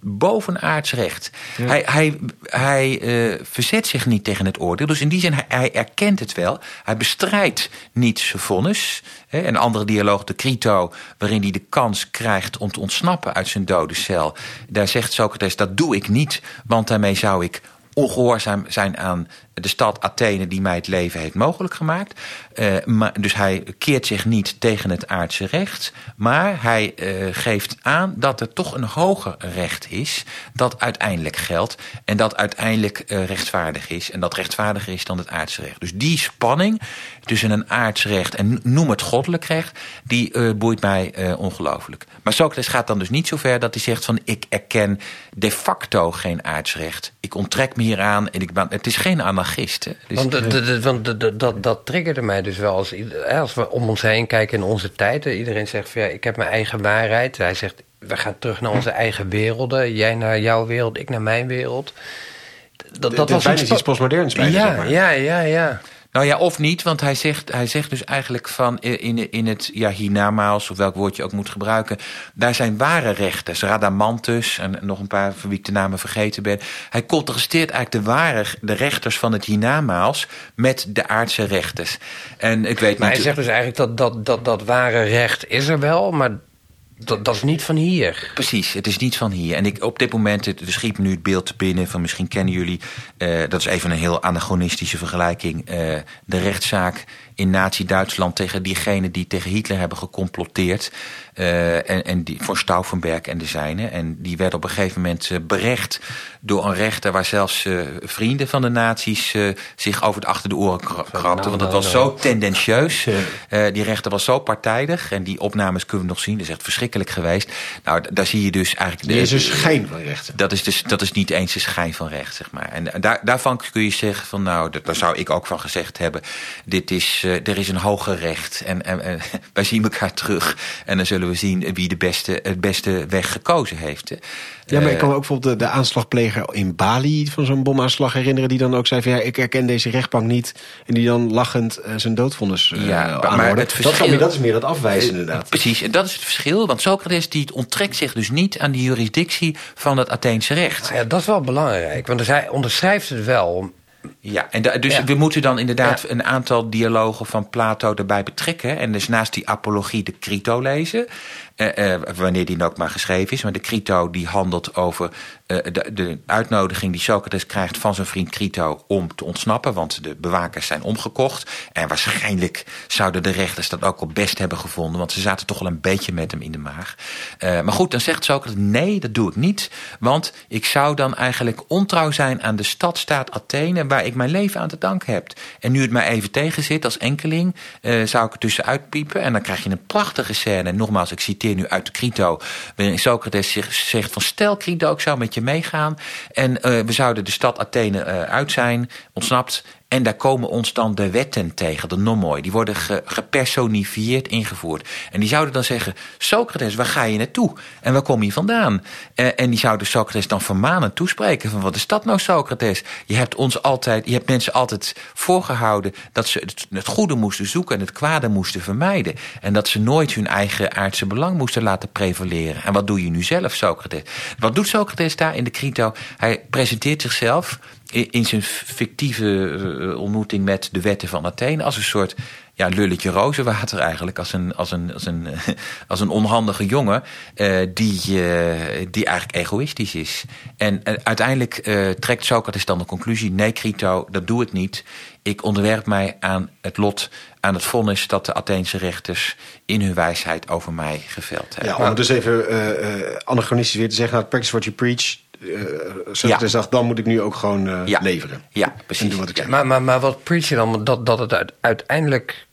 bovenaards recht. Ja. Hij, hij, hij uh, verzet zich niet tegen het oordeel. Dus in die zin, hij, hij erkent het wel. Hij bestrijdt niet zijn vonnis. Een andere dialoog, de Crito, waarin hij de kans krijgt om te ontsnappen uit zijn dode cel. Daar zegt Socrates, dat doe ik niet, want daarmee zou ik ongehoorzaam zijn aan de stad Athene die mij het leven heeft mogelijk gemaakt. Uh, maar, dus hij keert zich niet tegen het aardse recht. Maar hij uh, geeft aan dat er toch een hoger recht is. Dat uiteindelijk geldt. En dat uiteindelijk uh, rechtvaardig is. En dat rechtvaardiger is dan het aardse recht. Dus die spanning tussen een aards recht en noem het goddelijk recht. Die boeit mij ongelooflijk. Maar Socrates gaat dan dus niet zo ver dat hij zegt van ik erken de facto geen aardsrecht. Ik onttrek me hieraan en ik ben, het is geen anarchist. Dus, want, dat, dat triggerde mij dus wel. Als, als we om ons heen kijken in onze tijd. Iedereen zegt van ja, ik heb mijn eigen waarheid. Hij zegt we gaan terug naar onze eigen werelden. Jij naar jouw wereld, ik naar mijn wereld. Dat, dat was iets, iets postmoderns bij. Ja, zeg maar. ja, ja, ja. Nou ja, of niet, want hij zegt, hij zegt dus eigenlijk van in, in het ja, hiernamaals, of welk woord je ook moet gebruiken, daar zijn ware rechters, Radamantus en nog een paar van wie ik de namen vergeten ben. Hij contrasteert eigenlijk de ware, de rechters van het hiernamaals met de aardse rechters. En ik weet maar niet, hij zegt dus eigenlijk dat dat, dat dat ware recht is er wel, maar dat, dat, is niet van hier. Precies, het is niet van hier. En ik, op dit moment, er schiet me nu het beeld binnen van misschien kennen jullie, uh, dat is even een heel anagonistische vergelijking, uh, de rechtszaak in Nazi-Duitsland tegen diegenen die tegen Hitler hebben gecomploteerd. Uh, en, en die, voor Stauffenberg en de zijne. En die werd op een gegeven moment uh, berecht door een rechter... waar zelfs uh, vrienden van de nazi's zich over het achter de oren krabden. Want het was zo tendentieus. die rechter was zo partijdig. En die opnames kunnen we nog zien. Dat is echt verschrikkelijk geweest. Nou, daar zie je dus eigenlijk... Er is een schijn van recht. Dat is, dus, dat is niet eens een schijn van recht, zeg maar. En daar, daarvan kun je zeggen van... nou, daar zou ik ook van gezegd hebben... dit is, er is een hoger recht. En, en, en wij zien elkaar terug. En dan zullen we zien wie de beste, het beste weg gekozen heeft. Ja, maar ik kan me ook bijvoorbeeld de, de aanslagpleger in Bali van zo'n bomaanslag herinneren. Die dan ook zei van ja, ik herken deze rechtbank niet. En die dan lachend uh, zijn doodvonnis uh, ja, maar het verschil, dat, dat is meer het afwijzen inderdaad. Precies, en dat is het verschil. Want Socrates die onttrekt zich dus niet aan de juridictie van het Atheense recht. Ja, dat is wel belangrijk. Want hij onderschrijft het wel ja, en dus we moeten dan inderdaad een aantal dialogen van Plato erbij betrekken. En dus naast die apologie de Crito lezen. Eh, eh, wanneer die ook maar geschreven is. Maar de Crito die handelt over eh, de, de, uitnodiging die Socrates krijgt van zijn vriend Crito om te ontsnappen. Want de bewakers zijn omgekocht. En waarschijnlijk zouden de rechters dat ook al best hebben gevonden. Want ze zaten toch wel een beetje met hem in de maag. maar goed, dan zegt Socrates nee, dat doe ik niet. Want ik zou dan eigenlijk ontrouw zijn aan de stadstaat Athene waar ik mijn leven aan te danken heb. En nu het mij even tegen zit als enkeling, zou ik er tussenuit piepen. En dan krijg je een prachtige scène. Nogmaals, ik citeer nu uit de Crito, waarin Socrates zich zegt van stel Crito, ik zou met je meegaan en uh, we zouden de stad Athene uit zijn, ontsnapt en daar komen ons dan de wetten tegen, de nomoi. Die worden ge, gepersonifieerd ingevoerd. En die zouden dan zeggen, Socrates, waar ga je naartoe? En waar kom je vandaan? Eh, en die zouden Socrates dan vermanen toespreken van, wat is dat nou Socrates? Je hebt ons altijd, je hebt mensen altijd voorgehouden dat ze het, het goede moesten zoeken en het kwade moesten vermijden. En dat ze nooit hun eigen aardse belang moesten laten prevaleren. En wat doe je nu zelf, Socrates? Wat doet Socrates daar in de Crito? Hij presenteert zichzelf in zijn fictieve uh, ontmoeting met de wetten van Athene als een soort ja, lulletje rozenwater eigenlijk. Als een, als een, als een, als een onhandige jongen uh, die, uh, die eigenlijk egoïstisch is. En uiteindelijk trekt Socrates dan de conclusie... nee, Crito, dat doe ik niet. Ik onderwerp mij aan het lot, aan het vonnis... dat de Atheense rechters in hun wijsheid over mij geveld hebben. Ja, om dus even anachronistisch weer te zeggen... Nou, practice what you preach... Uh, Socrates ja. dacht, dan moet ik nu ook gewoon uh, ja. leveren. Ja, precies. doen wat ik zeg. Maar, maar, maar wat preach je dan? Dat, dat het uiteindelijk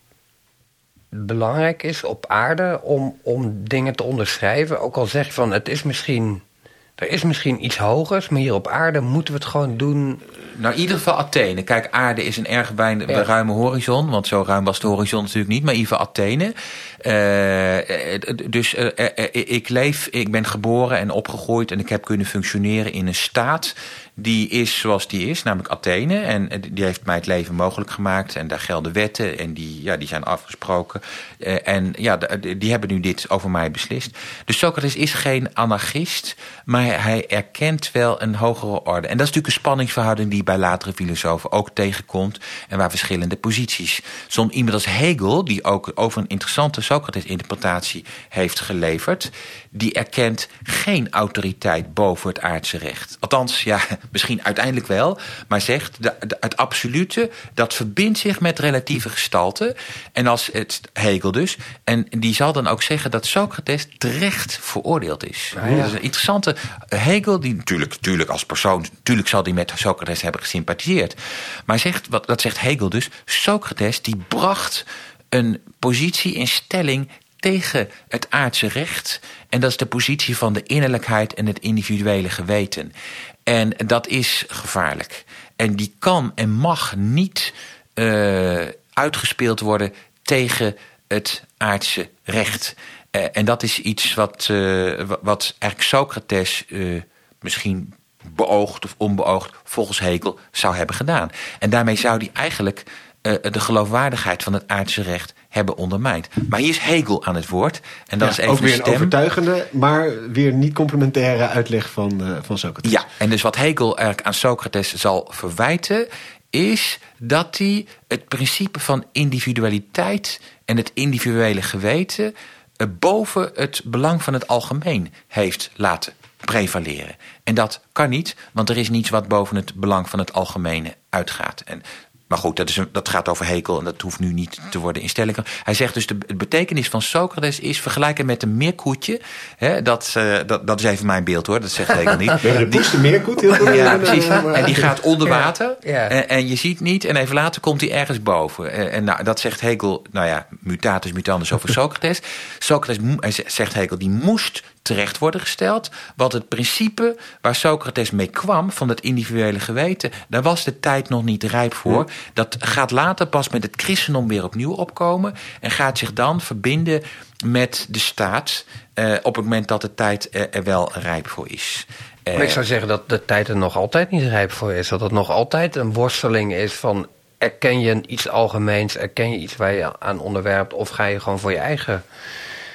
belangrijk is op aarde om, om dingen te onderschrijven. Ook al zeg je van het is misschien. Er is misschien iets hogers, maar hier op aarde moeten we het gewoon doen. Nou, in ieder geval Athene. Kijk, aarde is een erg ja. ruime horizon. Want zo ruim was de horizon natuurlijk niet. Maar in ieder geval Athene. Uh, dus uh, ik leef, ik ben geboren en opgegroeid. En ik heb kunnen functioneren in een staat die is zoals die is, namelijk Athene. En die heeft mij het leven mogelijk gemaakt. En daar gelden wetten en die, ja, die zijn afgesproken. Uh, en ja, die hebben nu dit over mij beslist. Dus Socrates is geen anarchist, maar hij erkent wel een hogere orde. En dat is natuurlijk een spanningsverhouding die bij latere filosofen ook tegenkomt. En waar verschillende posities. Soms iemand als Hegel, die ook over een interessante Socrates-interpretatie heeft geleverd, die erkent geen autoriteit boven het aardse recht. Althans, ja, misschien uiteindelijk wel, maar zegt de, de, het absolute, dat verbindt zich met relatieve gestalte. En als het Hegel dus, en die zal dan ook zeggen dat Socrates terecht veroordeeld is. Ja. Dat is een interessante Hegel, die natuurlijk, natuurlijk als persoon, natuurlijk zal die met Socrates hebben gesympathiseerd. Maar zegt, wat, dat zegt Hegel dus, Socrates die bracht een positie in stelling tegen het aardse recht. En dat is de positie van de innerlijkheid en het individuele geweten. En dat is gevaarlijk. En die kan en mag niet uh, uitgespeeld worden tegen het aardse recht. Uh, en dat is iets wat, uh, wat eigenlijk Socrates misschien beoogd of onbeoogd volgens Hegel zou hebben gedaan. En daarmee zou hij eigenlijk de geloofwaardigheid van het aardse recht hebben ondermijnd. Maar hier is Hegel aan het woord. En dat ja, is even ook weer een overtuigende, maar weer niet complementaire uitleg van, uh, van Socrates. Ja, en dus wat Hegel eigenlijk aan Socrates zal verwijten... is dat hij het principe van individualiteit en het individuele geweten... boven het belang van het algemeen heeft laten prevaleren. En dat kan niet, want er is niets wat boven het belang van het algemene uitgaat. En maar goed, dat, is een, dat gaat over Hekel en dat hoeft nu niet te worden in stelling. Hij zegt dus de betekenis van Socrates is vergelijken met een meerkoetje. Hè, dat, uh, dat, dat is even mijn beeld hoor, dat zegt Hekel niet. de meerkoet? Heel. Ja, precies. En die gaat onder water Ja, ja. En, en, je ziet niet en even later komt hij ergens boven. En, en nou, dat zegt Hekel, nou ja, mutatis mutandis over Socrates. Socrates, zegt Hekel, die moest terecht worden gesteld. Want het principe waar Socrates mee kwam van het individuele geweten, daar was de tijd nog niet rijp voor. Dat gaat later pas met het christendom weer opnieuw opkomen en gaat zich dan verbinden met de staat uh, op het moment dat de tijd er, er wel rijp voor is. Maar ik zou zeggen dat de tijd er nog altijd niet rijp voor is. Dat het nog altijd een worsteling is van erken je iets algemeens, erken je iets waar je aan onderwerpt of ga je gewoon voor je eigen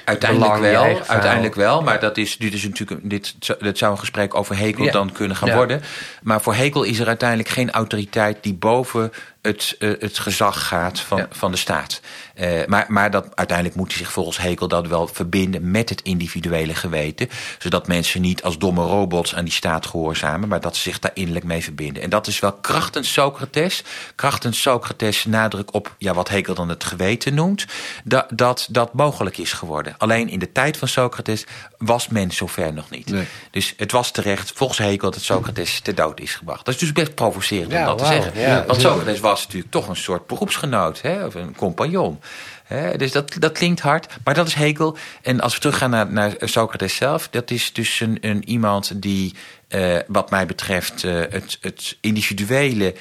Uiteindelijk belang, wel, uiteindelijk wel, maar dat is, dit is natuurlijk dit, dit zou een gesprek over Hekel Ja. dan kunnen gaan worden. Maar voor Hekel is er uiteindelijk geen autoriteit die boven het, eh, het gezag gaat van, Ja. van de staat. Eh, maar maar dat, uiteindelijk moet hij zich volgens Hekel dat wel verbinden met het individuele geweten. Zodat mensen niet als domme robots aan die staat gehoorzamen, maar dat ze zich daar innerlijk mee verbinden. En dat is wel krachtens Socrates. Krachtens Socrates nadruk op ja, wat Hekel dan het geweten noemt. Dat, dat dat mogelijk is geworden. Alleen in de tijd van Socrates was men zover nog niet. Nee. Dus het was terecht, volgens Hekel, dat Socrates te dood is gebracht. Dat is dus best provocerend Ja, om dat te zeggen. Ja, Want. Socrates was natuurlijk toch een soort beroepsgenoot, hè, of een compagnon. Hè, dus dat, dat klinkt hard, maar dat is Hegel. En als we teruggaan naar, naar Socrates zelf, dat is dus een, een iemand die, eh, wat mij betreft, eh, het, het individuele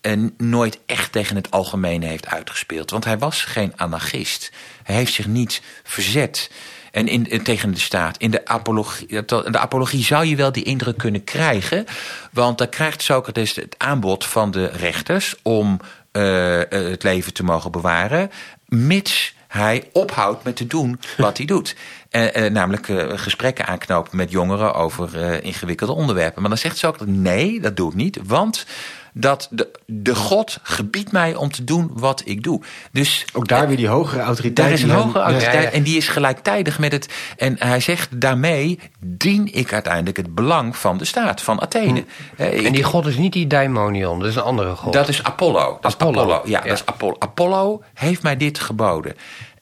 en nooit echt tegen het algemene heeft uitgespeeld. Want hij was geen anarchist. Hij heeft zich niet verzet. En in, tegen de staat. In de apologie, de apologie zou je wel die indruk kunnen krijgen. Want dan krijgt Socrates het aanbod van de rechters om eh, eh, het leven te mogen bewaren. Mits hij ophoudt met te doen wat hij doet. Eh, eh, namelijk gesprekken aanknopen met jongeren over ingewikkelde onderwerpen. Maar dan zegt Socrates: nee, dat doe ik niet. Want dat de, de God gebiedt mij om te doen wat ik doe. Dus Ook daar weer die hogere autoriteit. daar is een hogere autoriteit ja, ja. en die is gelijktijdig met het. En hij zegt daarmee dien ik uiteindelijk het belang van de staat, van Athene. Eh, ik- En die god is niet die daimonion, dat is een andere god. dat is Apollo. Dat is Apollo, Apollo. Ja, ja. dat is Apollo. Apollo heeft mij dit geboden.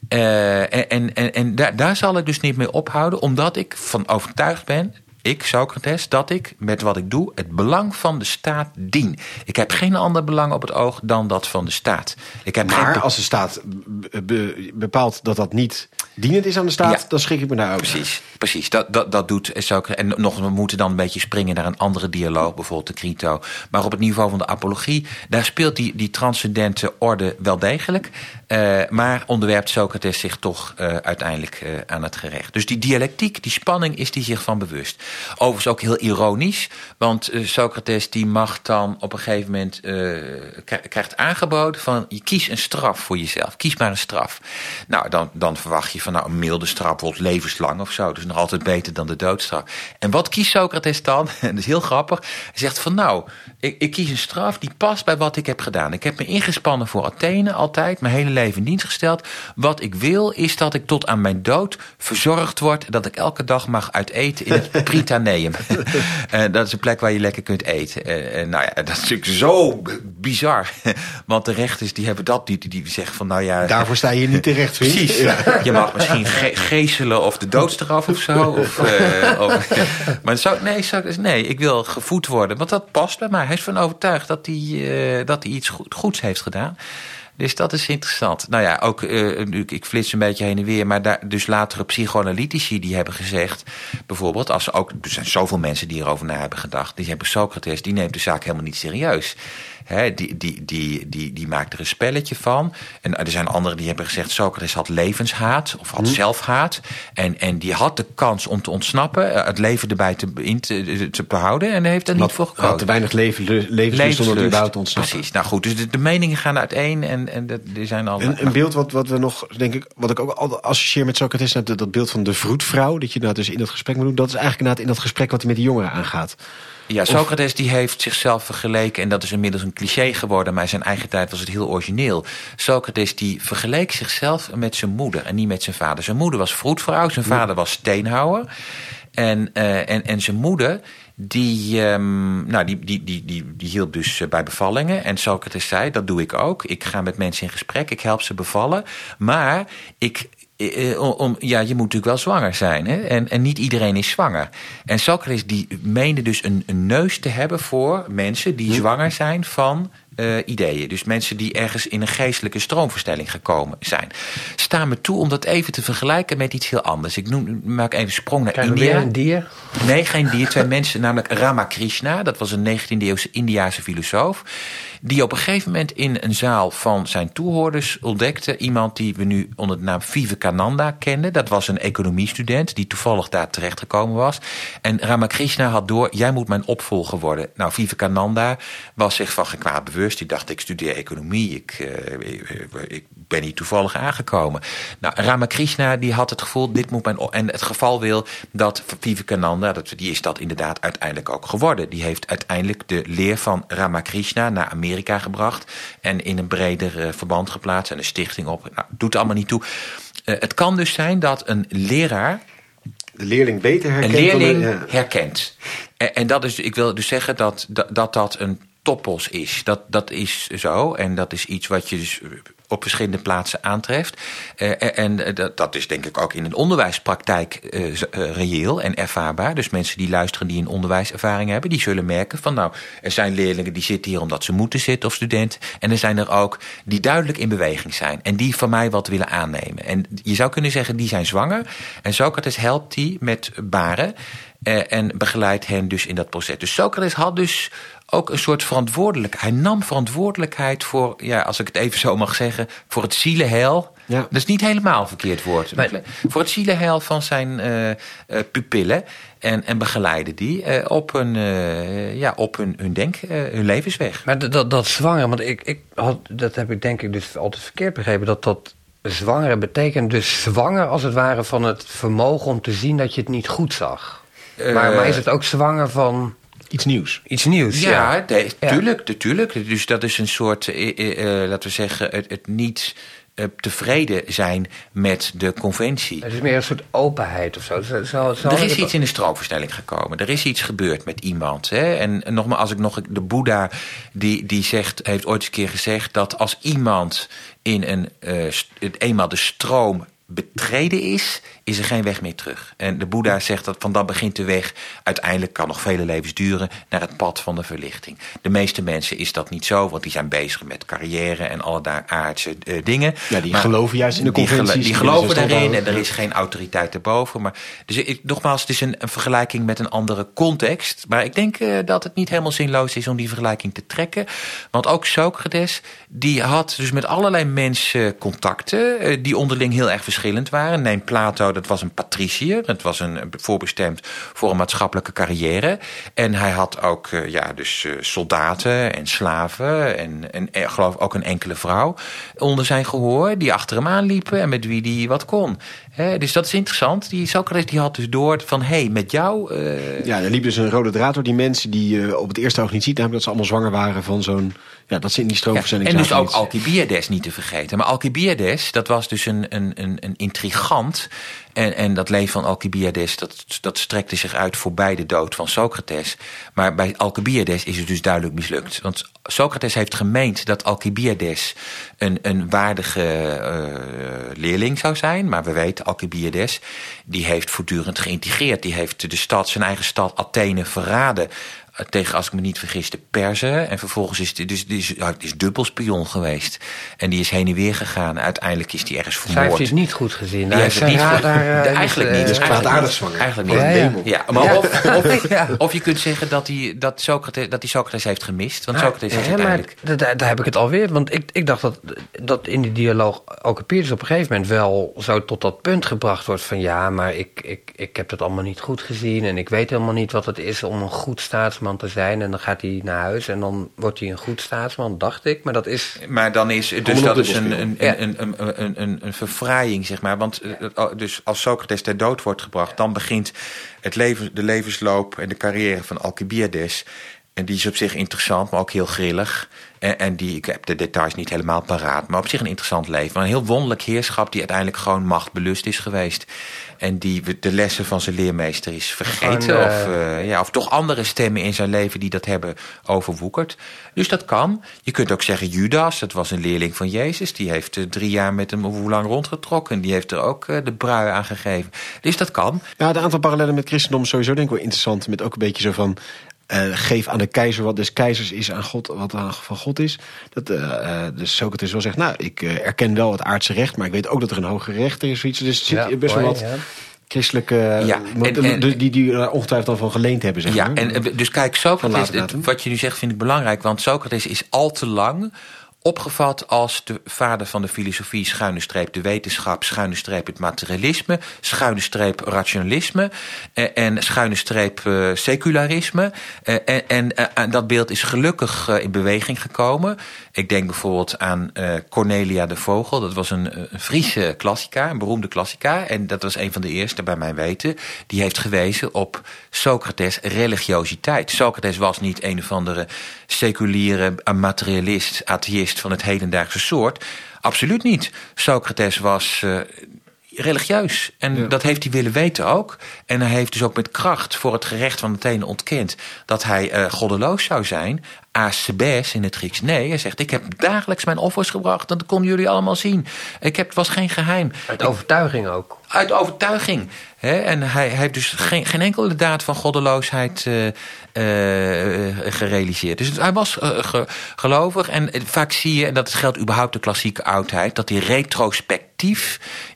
Eh, en en, en, en daar, daar zal ik dus niet mee ophouden, omdat ik van overtuigd ben, ik, Socrates, dat ik met wat ik doe het belang van de staat dien. Ik heb geen ander belang op het oog dan dat van de staat. Ik heb Maar als de staat be- be- bepaalt dat dat niet dienend is aan de staat, Ja. dan schrik ik me daar ook. Precies, precies. Dat, dat, dat doet Socrates. En nog, we moeten dan een beetje springen naar een andere dialoog, bijvoorbeeld de Crito. Maar op het niveau van de apologie, daar speelt die, die transcendente orde wel degelijk. Eh, maar onderwerpt Socrates zich toch eh, uiteindelijk eh, aan het gerecht. Dus die dialectiek, die spanning, is die zich van bewust. Overigens ook heel ironisch, want Socrates die mag dan op een gegeven moment kri- krijgt aangeboden van je kies een straf voor jezelf. Kies maar een straf. Nou, dan, dan verwacht je van nou een milde straf, bijvoorbeeld levenslang of zo. Dus nog altijd beter dan de doodstraf. En wat kiest Socrates dan? En dat is heel grappig. Hij zegt van nou, ik, ik kies een straf die past bij wat ik heb gedaan. Ik heb me ingespannen voor Athene altijd, mijn hele leven in dienst gesteld. Wat ik wil is dat ik tot aan mijn dood verzorgd word. Dat ik elke dag mag uiteten in het Prytaneum. En dat is een plek waar je lekker kunt eten. En, en nou ja, dat is natuurlijk zo bizar. Want de rechters die hebben dat, die, die, zeggen van nou ja... Daarvoor sta je niet terecht, vriend. Precies. Je mag misschien ge geeselen of de doodstraf of zo. Of, eh, of, maar zo, nee, zo, nee, ik wil gevoed worden. Want dat past bij mij. Hij is van overtuigd dat hij, eh, dat hij iets goed, goeds heeft gedaan. Dus dat is interessant. Nou ja, ook, eh, ik flits een beetje heen en weer, maar daar, dus latere psychoanalytici die hebben gezegd, bijvoorbeeld, als ook, er zijn zoveel mensen die erover na hebben gedacht, die hebben Socrates, die neemt de zaak helemaal niet serieus. Die, die, die, die, die maakt er een spelletje van. En er zijn anderen die hebben gezegd: Socrates had levenshaat of had zelfhaat. En, en die had de kans om te ontsnappen, eh, het leven erbij te, in te, te behouden. En hij heeft er niet voor had gekozen. te weinig leven, levenslust om überhaupt te ontsnappen. Precies. Nou goed, dus de, de meningen gaan uiteen en, en dat, die zijn al. Een, een beeld wat, wat we nog, denk ik, wat ik ook altijd associeer met Socrates, dat, dat beeld van de vroedvrouw, dat je nou dus in dat gesprek moet doen, dat is eigenlijk inderdaad in dat gesprek wat hij met die jongeren aangaat. Ja, Socrates die heeft zichzelf vergeleken, en dat is inmiddels een cliché geworden, maar in zijn eigen tijd was het heel origineel. Socrates die vergeleek zichzelf met zijn moeder en niet met zijn vader. Zijn moeder was vroedvrouw, zijn vader was steenhouwer. En, eh, en, en zijn moeder, die, ehm, nou, die, die, die, die, die hielp dus eh, bij bevallingen. En Socrates zei, dat doe ik ook. Ik ga met mensen in gesprek, ik help ze bevallen. Maar ik, eh, eh, om, ja, je moet natuurlijk wel zwanger zijn. Hè? En, en niet iedereen is zwanger. En Socrates die meende dus een, een neus te hebben voor mensen die zwanger zijn van eh, ideeën. Dus mensen die ergens in een geestelijke stroomversnelling gekomen zijn. Sta me toe om dat even te vergelijken met iets heel anders. Ik noem, maak even sprong naar Krijgen India. een dier? Nee, geen dier. Twee mensen, namelijk Ramakrishna. Dat was een 19e-eeuwse Indiase filosoof. Die op een gegeven moment in een zaal van zijn toehoorders ontdekte... iemand die we nu onder de naam Vivekananda kenden. Dat was een economiestudent die toevallig daar terechtgekomen was. En Ramakrishna had door, jij moet mijn opvolger worden. Nou, Vivekananda was zich van geen kwaad bewust. Die dacht, ik studeer economie, ik, eh, ik ben hier toevallig aangekomen. Nou, Ramakrishna die had het gevoel, dit moet mijn... En het geval wil dat Vivekananda, dat, die is dat inderdaad uiteindelijk ook geworden. Die heeft uiteindelijk de leer van Ramakrishna naar Amerika gebracht... en in een breder eh, verband geplaatst en een stichting op. Nou, doet allemaal niet toe. Eh, het kan dus zijn dat een leraar De leerling beter een herkent de- leerling ja. herkent. En, en dat is, ik wil dus zeggen dat dat, dat, dat een toppos is. Dat, dat is zo. En dat is iets wat je dus op verschillende plaatsen aantreft. Eh, en eh, dat, dat is denk ik ook in een onderwijspraktijk eh, eh, reëel en ervaarbaar. Dus mensen die luisteren die een onderwijservaring hebben, die zullen merken van nou, er zijn leerlingen die zitten hier omdat ze moeten zitten of studenten. En er zijn er ook die duidelijk in beweging zijn. En die van mij wat willen aannemen. En je zou kunnen zeggen, die zijn zwanger. En Socrates helpt die met baren. eh, en begeleidt hen dus in dat proces. Dus Socrates had dus ook een soort verantwoordelijkheid. Hij nam verantwoordelijkheid voor, ja, als ik het even zo mag zeggen, voor het zielenheil. Ja. Dat is niet helemaal een verkeerd woord. Maar- voor het zielenheil van zijn eh, pupillen. En, en begeleiden die eh, op, hun, ja, op hun, hun denk, hun levensweg. Maar dat, dat, dat zwanger, want ik, ik had, dat heb ik denk ik dus altijd verkeerd begrepen. Dat dat zwangere betekent dus zwanger als het ware van het vermogen om te zien dat je het niet goed zag. maar, maar is het ook zwanger van iets nieuws. Iets nieuws, ja. Ja, de- tuurlijk, natuurlijk. Dus dat is een soort, eh, eh, eh, laten we zeggen, het, het niet tevreden zijn met de conventie. Het is meer een soort openheid of zo. Zo- zo- zo- Er is iets in de stroomversnelling gekomen. Er is iets gebeurd met iemand. Hè? En, en nogmaals, als ik nog de Boeddha die, die zegt, heeft ooit eens een keer gezegd dat als iemand in een eh, st- het eenmaal de stroom betreden is, is er geen weg meer terug. En de Boeddha zegt dat van dan begint de weg, uiteindelijk kan nog vele levens duren, naar het pad van de verlichting. De meeste mensen is dat niet zo, want die zijn bezig met carrière en alle aardse eh, dingen. Ja, die Maar geloven juist in de conventies. Die, geloven daarin en houden. er is geen autoriteit erboven. Maar, dus ik, nogmaals, het is een, een vergelijking met een andere context. Maar ik denk eh, dat het niet helemaal zinloos is om die vergelijking te trekken. Want ook Socrates, die had dus met allerlei mensen contacten... eh, die onderling heel erg verschillend waren. Neem Plato, dat was een patriciër. Het was een, voorbestemd voor een maatschappelijke carrière. En hij had ook eh, ja, dus, eh, soldaten en slaven... en, en eh, geloof ook een enkele vrouw onder zijn gehoor... die achter hem aanliepen en met wie die wat kon. Dus dat is interessant. Die Socrates die had dus door van... hé, hey, met jou... Ja, er liep dus een rode draad door die mensen die je op het eerste oog niet ziet. Namelijk dat ze allemaal zwanger waren van zo'n... Ja, dat ze in die en dus ook Alcibiades niet te vergeten. Maar Alcibiades, dat was dus een, een, een, een intrigant. En, en dat leven van Alcibiades, dat, dat strekte zich uit voorbij de dood van Socrates. Maar bij Alcibiades is het dus duidelijk mislukt. Want Socrates heeft gemeend dat Alcibiades een, een waardige eh, leerling zou zijn. Maar we weten, Alcibiades, die heeft voortdurend geïntegreerd. Die heeft de stad, zijn eigen stad Athene verraden tegen, als ik me niet vergis, de Perzen. En vervolgens is hij dus, die is, die dubbelspion geweest. En die is heen en weer gegaan. Uiteindelijk is hij ergens Zij vermoord. heeft het niet goed gezien. Die heeft het niet goed- eh, eigenlijk niet. Dus eigenlijk zwanger. Eigenlijk niet. Ja, ja. Ja, maar Of, of, je kunt zeggen dat hij dat Socrates, dat hij Socrates heeft gemist. Want Socrates is ja, maar uiteindelijk... daar, heb ik het alweer. Want ik, ik dacht dat, dat in die dialoog Alcibiades op een gegeven moment wel zo tot dat punt gebracht wordt van ja, maar ik, ik, ik heb het allemaal niet goed gezien en ik weet helemaal niet wat het is om een goed staatsman te zijn. En dan gaat hij naar huis en dan wordt hij een goed staatsman, dacht ik. Maar dat is. Maar dan is dus dat is een, een, Ja. een, een, een, een, een verfraaiing, zeg maar. Want eh, dus als Socrates ter dood wordt gebracht, dan begint het leven, de levensloop en de carrière van Alcibiades. En die is op zich interessant, maar ook heel grillig. En, en die, ik heb de details niet helemaal paraat, maar op zich een interessant leven. Maar een heel wonderlijk heerschap die uiteindelijk gewoon machtbelust is geweest. En die de lessen van zijn leermeester is vergeten. Gewoon, eh, of, eh, ja, of toch andere stemmen in zijn leven die dat hebben overwoekerd. Dus dat kan. Je kunt ook zeggen Judas, dat was een leerling van Jezus. Die heeft eh, drie jaar met hem of hoe lang rondgetrokken. Die heeft er ook eh, de brui aan gegeven. Dus dat kan. Ja, de aantal parallellen met christendom is sowieso denk ik wel interessant. Met ook een beetje zo van... eh, geef aan de keizer wat des keizers is aan God, wat aan, van God is. Dat, eh eh, dus Socrates wel zegt, nou, ik erken wel het aardse recht... maar ik weet ook dat er een hoger rechter is. Zoiets. Dus er zit Ja, best wel wat ja. christelijke... Ja, want- en- en- die, die, die er ongetwijfeld dan van geleend hebben, zeg Ja, maar. en, dus kijk, Socrates, het- wat je nu zegt vind ik belangrijk. Want Socrates is al te lang opgevat als de vader van de filosofie, schuine streep de wetenschap, schuine streep het materialisme, schuine streep rationalisme eh, en schuine streep eh, secularisme. Eh, en, en, dat beeld is gelukkig in beweging gekomen. Ik denk bijvoorbeeld aan Cornelia de Vogel. Dat was een, Friese klassica, een beroemde klassica. En dat was een van de eerste bij mijn weten. Die heeft gewezen op Socrates' religiositeit. Socrates was niet een of andere seculiere materialist, atheïst van het hedendaagse soort. Absoluut niet. Socrates was eh, religieus. En dat heeft hij willen weten ook. En hij heeft dus ook met kracht voor het gerecht van Athene ontkend dat hij eh, goddeloos zou zijn. Asebes in het Grieks. Nee, hij zegt: Ik heb dagelijks mijn offers gebracht. Dat konden jullie allemaal zien. Ik heb, het was geen geheim. Uit overtuiging ook. Uit overtuiging. Hè? En hij, hij heeft dus geen, geen enkele daad van goddeloosheid eh, eh, gerealiseerd. Dus hij was ge- gelovig. En vaak zie je, en dat geldt überhaupt de klassieke oudheid, dat die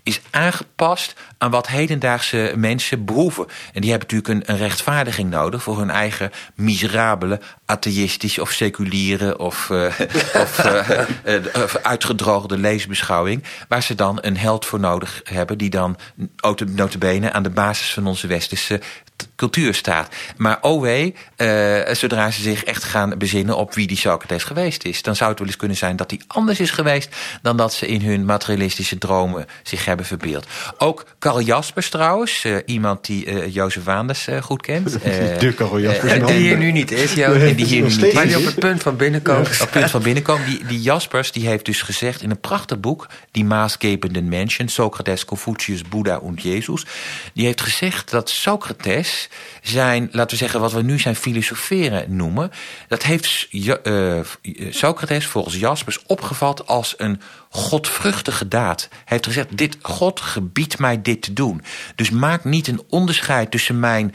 is aangepast aan wat hedendaagse mensen behoeven. En die hebben natuurlijk een, rechtvaardiging nodig voor hun eigen miserabele, atheïstische of seculiere of, eh, eh, eh, of uitgedroogde leesbeschouwing. Waar ze dan een held voor nodig hebben die dan notabene aan de basis van onze westerse cultuur staat. Maar oh zodra ze zich echt gaan bezinnen op wie die Socrates geweest is, dan zou het wel eens kunnen zijn dat hij anders is geweest dan dat ze in hun materialistische dromen zich hebben verbeeld. Ook Jaspers trouwens, uh, iemand die uh, Jozef Waanders uh, goed kent. de Jaspers. die hier nu niet is, Jo. Nee, die hier nu niet is. Maar die op het punt van binnenkomen. Op het punt van binnenkomen. Die, die Jaspers die heeft dus gezegd in een prachtig boek... Die maßgebenden Menschen, Socrates, Confucius, Boeddha en Jezus... die heeft gezegd dat Socrates zijn, laten we zeggen... wat we nu zijn filosoferen noemen... dat heeft Socrates volgens Jaspers opgevat als een godvruchtige daad. Hij heeft gezegd, dit, God gebiedt mij dit te doen. Dus maak niet een onderscheid tussen mijn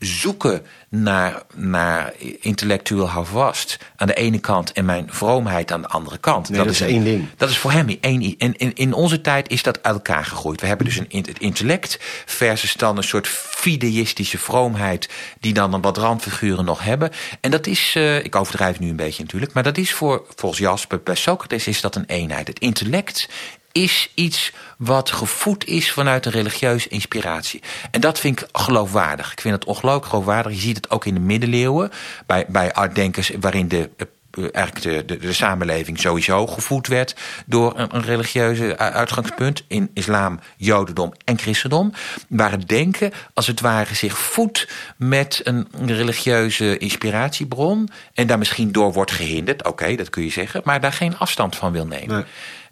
zoeken naar, naar intellectueel houvast aan de ene kant en mijn vroomheid aan de andere kant. Nee, dat, is één ding. Dat is voor hem één. En in, in onze tijd is dat uit elkaar gegroeid. We hebben dus een, het intellect versus dan een soort fideïstische vroomheid die dan een wat randfiguren nog hebben. En dat is, uh, ik overdrijf nu een beetje natuurlijk, maar dat is voor, volgens Jasper bij Socrates is dat een eenheid. Het intellect is iets wat gevoed is vanuit een religieuze inspiratie. En dat vind ik geloofwaardig. Ik vind het ongelooflijk geloofwaardig. Je ziet het ook in de middeleeuwen bij, bij artdenkers waarin de eh, eigenlijk de, de, samenleving sowieso gevoed werd door een, een, religieuze uitgangspunt in islam, jodendom en christendom. Waar het denken als het ware zich voedt met een religieuze inspiratiebron en daar misschien door wordt gehinderd, oké, dat kun je zeggen, maar daar geen afstand van wil nemen. Nee.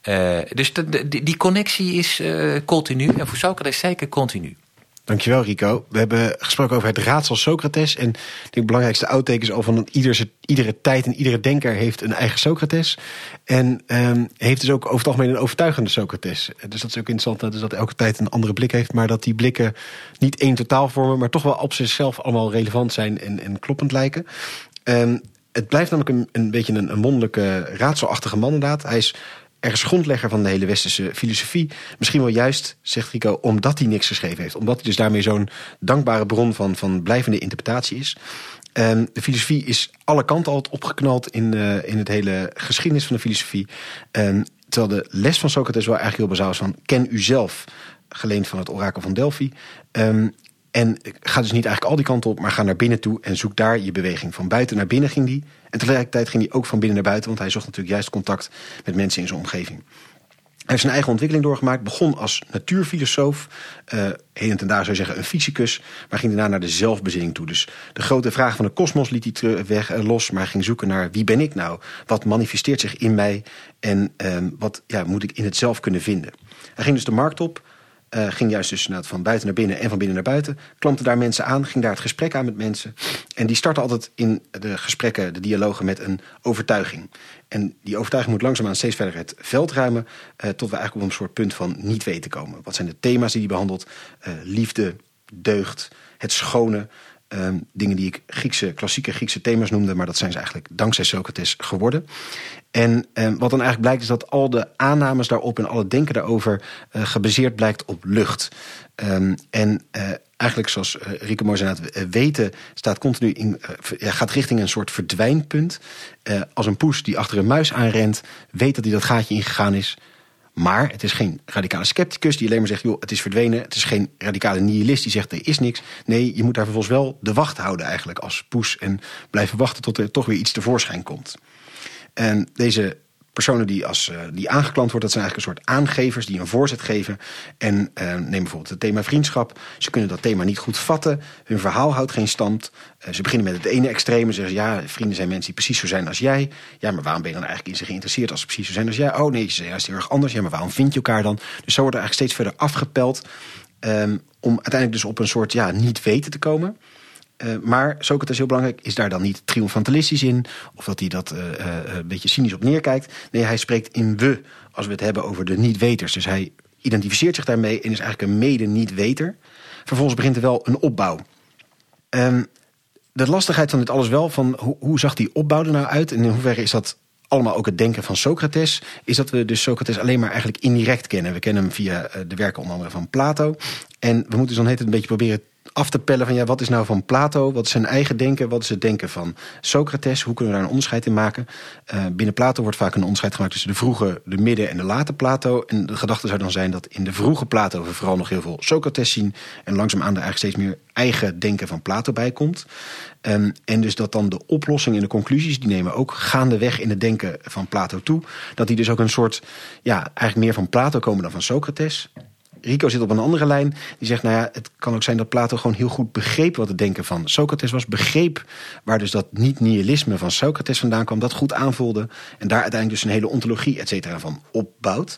Uh, dus die connectie is uh, continu. En voor Socrates zeker continu. Dankjewel Rico. We hebben gesproken over het raadsel Socrates. En de belangrijkste outtake al van iedere, iedere tijd en iedere denker heeft een eigen Socrates. En um, heeft dus ook over het algemeen een overtuigende Socrates. Dus dat is ook interessant dus dat elke tijd een andere blik heeft. Maar dat die blikken niet één totaal vormen, maar toch wel op zichzelf allemaal relevant zijn en, en kloppend lijken. Um, het blijft namelijk een, een beetje een, een wonderlijke, raadselachtige man inderdaad. Hij is ergens grondlegger van de hele westerse filosofie. Misschien wel juist, zegt Rico, omdat hij niks geschreven heeft. Omdat hij dus daarmee zo'n dankbare bron van, van blijvende interpretatie is. En de filosofie is alle kanten al opgeknald in, uh, in het hele geschiedenis van de filosofie. En terwijl de les van Socrates wel eigenlijk heel bazaal is van ken u zelf, geleend van het orakel van Delphi. Um, en ga dus niet eigenlijk al die kanten op, maar ga naar binnen toe en zoek daar je beweging. Van buiten naar binnen ging die. En tegelijkertijd ging hij ook van binnen naar buiten, want hij zocht natuurlijk juist contact met mensen in zijn omgeving. Hij heeft zijn eigen ontwikkeling doorgemaakt. Begon als natuurfilosoof. Uh, heden ten dagen zou je zeggen een fysicus. Maar ging daarna naar de zelfbezinning toe. Dus de grote vraag van de kosmos liet hij weg, uh, los. Maar ging zoeken naar wie ben ik nou? Wat manifesteert zich in mij? En uh, wat ja, moet ik in het zelf kunnen vinden? Hij ging dus de markt op. Uh, ging juist dus van buiten naar binnen en van binnen naar buiten. Klampte daar mensen aan, ging daar het gesprek aan met mensen. En die startte altijd in de gesprekken, de dialogen met een overtuiging. En die overtuiging moet langzaamaan steeds verder het veld ruimen... Uh, tot we eigenlijk op een soort punt van niet weten komen. Wat zijn de thema's die hij behandelt? Uh, liefde, deugd, het schone... Um, dingen die ik Griekse, klassieke Griekse thema's noemde, maar dat zijn ze eigenlijk dankzij Socrates geworden. En um, wat dan eigenlijk blijkt is dat al de aannames daarop en alle denken daarover uh, gebaseerd blijkt op lucht. Um, en uh, eigenlijk zoals uh, Rieke mooi weten staat continu in, gaat richting een soort verdwijnpunt. als een poes die achter een muis aanrent, weet dat hij dat gaatje ingegaan is, maar het is geen radicale scepticus die alleen maar zegt: joh, het is verdwenen. Het is geen radicale nihilist die zegt: er is niks. Nee, je moet daar vervolgens wel de wacht houden, eigenlijk als poes. En blijven wachten tot er toch weer iets tevoorschijn komt. En deze personen die, als, uh, die aangeklant wordt, dat zijn eigenlijk een soort aangevers die een voorzet geven. En uh, neem bijvoorbeeld het thema vriendschap. Ze kunnen dat thema niet goed vatten. Hun verhaal houdt geen stand. Uh, ze beginnen met het ene extreme. Zeggen ze, ja, vrienden zijn mensen die precies zo zijn als jij. Ja, maar waarom ben je dan eigenlijk in ze geïnteresseerd als ze precies zo zijn als jij? Oh nee, ze zijn juist heel erg anders. Ja, maar waarom vind je elkaar dan? Dus zo wordt er eigenlijk steeds verder afgepeld. Um, om uiteindelijk dus op een soort ja, niet weten te komen. Uh, maar Socrates heel belangrijk, is daar dan niet triomfantalistisch in? Of dat hij dat uh, uh, een beetje cynisch op neerkijkt? Nee, hij spreekt in we als we het hebben over de niet-weters. Dus hij identificeert zich daarmee en is eigenlijk een mede-niet-weter. Vervolgens begint er wel een opbouw. Um, de lastigheid van dit alles wel, van hoe, hoe zag die opbouw er nou uit? En in hoeverre is dat allemaal ook het denken van Socrates, is dat we dus Socrates alleen maar eigenlijk indirect kennen. We kennen hem via de werken onder andere van Plato. En we moeten dus dan het een beetje proberen af te pellen van ja, wat is nou van Plato, wat is zijn eigen denken, wat is het denken van Socrates, hoe kunnen we daar een onderscheid in maken? Uh, binnen Plato wordt vaak een onderscheid gemaakt tussen de vroege, de midden en de late Plato. En de gedachte zou dan zijn dat in de vroege Plato we vooral nog heel veel Socrates zien en langzaamaan er eigenlijk steeds meer eigen denken van Plato bij komt. Um, en dus dat dan de oplossing en de conclusies, die nemen ook gaandeweg in het denken van Plato toe. Dat die dus ook een soort, ja, eigenlijk meer van Plato komen dan van Socrates. Rico zit op een andere lijn. Die zegt, nou ja, het kan ook zijn dat Plato gewoon heel goed begreep wat het denken van Socrates was. Begreep waar dus dat niet-nihilisme van Socrates vandaan kwam. Dat goed aanvoelde. En daar uiteindelijk dus een hele ontologie, et cetera, van opbouwt.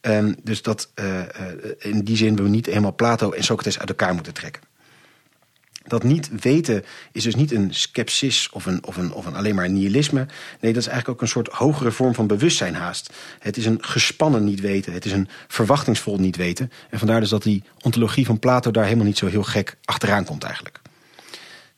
Um, dus dat uh, in die zin we niet helemaal Plato en Socrates uit elkaar moeten trekken. Dat niet weten is dus niet een skepsis of een, of, een, of een alleen maar een nihilisme. Nee, dat is eigenlijk ook een soort hogere vorm van bewustzijn haast. Het is een gespannen niet weten. Het is een verwachtingsvol niet weten. En vandaar dus dat die ontologie van Plato daar helemaal niet zo heel gek achteraan komt eigenlijk.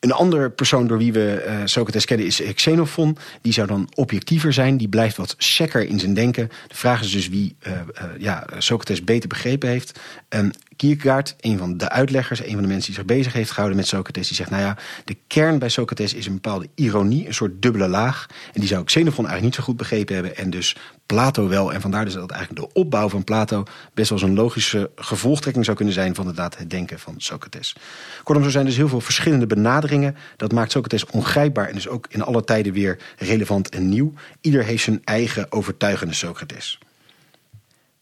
Een andere persoon door wie we uh, Socrates kennen is Xenophon. Die zou dan objectiever zijn. Die blijft wat sekker in zijn denken. De vraag is dus wie uh, ja, Socrates beter begrepen heeft. Um, Kierkegaard, een van de uitleggers, een van de mensen die zich bezig heeft gehouden met Socrates, die zegt: Nou ja, de kern bij Socrates is een bepaalde ironie, een soort dubbele laag. En die zou Xenophon eigenlijk niet zo goed begrepen hebben. En dus Plato wel. En vandaar dus dat eigenlijk de opbouw van Plato best wel een logische gevolgtrekking zou kunnen zijn van inderdaad het denken van Socrates. Kortom, er zijn dus heel veel verschillende benaderingen. Dat maakt Socrates ongrijpbaar en dus ook in alle tijden weer relevant en nieuw. Ieder heeft zijn eigen overtuigende Socrates.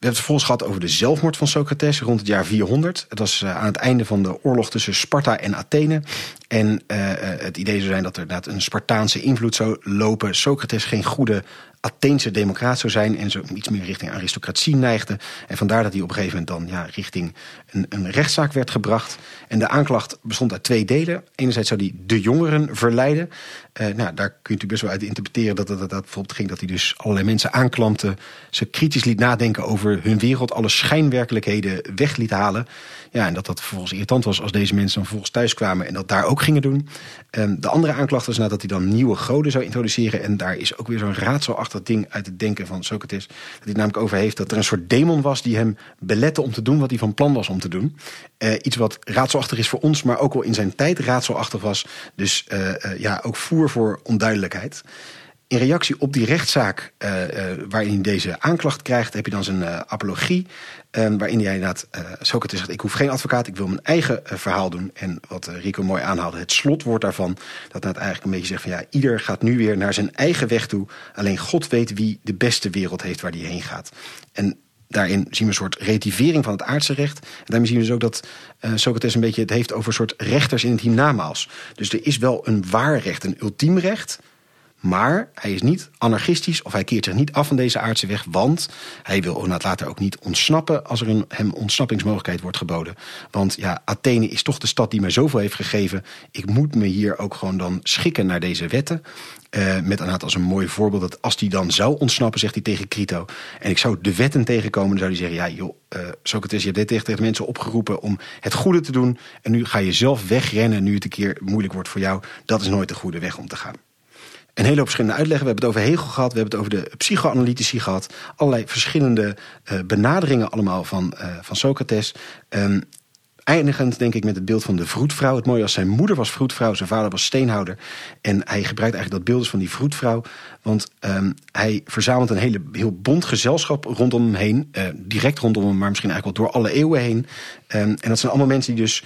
We hebben het vervolgens gehad over de zelfmoord van Socrates rond het jaar 400. Het was uh, aan het einde van de oorlog tussen Sparta en Athene. En uh, het idee zou zijn dat er inderdaad een Spartaanse invloed zou lopen. Socrates geen goede Atheense democraat zou zijn en zo iets meer richting aristocratie neigde. En vandaar dat hij op een gegeven moment dan ja, richting een, een rechtszaak werd gebracht. En de aanklacht bestond uit twee delen. Enerzijds zou hij de jongeren verleiden. Uh, nou, daar kun je best wel uit interpreteren dat het dat, dat, bijvoorbeeld ging dat hij dus allerlei mensen aanklampte. Ze kritisch liet nadenken over hun wereld, alle schijnwerkelijkheden weg liet halen. Ja, en dat dat vervolgens irritant was als deze mensen dan vervolgens thuis kwamen en dat daar ook gingen doen. Um, de andere aanklacht was nadat hij dan nieuwe goden zou introduceren. En daar is ook weer zo'n raadselachtig ding uit het denken van Socrates. Dat hij het namelijk over heeft dat er een soort demon was die hem belette om te doen wat hij van plan was om te doen. Uh, iets wat raadselachtig is voor ons, maar ook wel in zijn tijd raadselachtig was. Dus uh, uh, ja, ook voer voor onduidelijkheid. In reactie op die rechtszaak uh, uh, waarin hij deze aanklacht krijgt, heb je dan zijn uh, apologie. waarin hij inderdaad, Socrates zegt: Ik hoef geen advocaat, ik wil mijn eigen verhaal doen. En wat Rico mooi aanhaalde, het slotwoord daarvan, dat het eigenlijk een beetje zegt: van ja, ieder gaat nu weer naar zijn eigen weg toe. Alleen God weet wie de beste wereld heeft waar hij heen gaat. En daarin zien we een soort relativering van het aardse recht. En daarmee zien we dus ook dat uh, Socrates een beetje het heeft over een soort rechters in het hiernamaals. Dus er is wel een waar recht, een ultiem recht. Maar hij is niet anarchistisch of hij keert zich niet af van deze aardse weg. Want hij wil later ook niet ontsnappen als er hem ontsnappingsmogelijkheid wordt geboden. Want ja, Athene is toch de stad die mij zoveel heeft gegeven. Ik moet me hier ook gewoon dan schikken naar deze wetten. Uh, met inderdaad als een mooi voorbeeld dat als hij dan zou ontsnappen, zegt hij tegen Crito. En ik zou de wetten tegenkomen, dan zou hij zeggen: Ja, joh, uh, Socrates, je hebt dit tegen mensen opgeroepen om het goede te doen. En nu ga je zelf wegrennen nu het een keer moeilijk wordt voor jou. Dat is nooit de goede weg om te gaan een hele hoop verschillende uitleggen. We hebben het over Hegel gehad, we hebben het over de psychoanalytici gehad. Allerlei verschillende uh, benaderingen allemaal van, uh, van Socrates. Um, eindigend denk ik met het beeld van de vroedvrouw. Het mooie was, zijn moeder was vroedvrouw, zijn vader was steenhouder. En hij gebruikt eigenlijk dat beeld dus van die vroedvrouw. Want um, hij verzamelt een hele, heel bond gezelschap rondom hem heen. Uh, direct rondom hem, maar misschien eigenlijk wel door alle eeuwen heen. Um, en dat zijn allemaal mensen die, dus,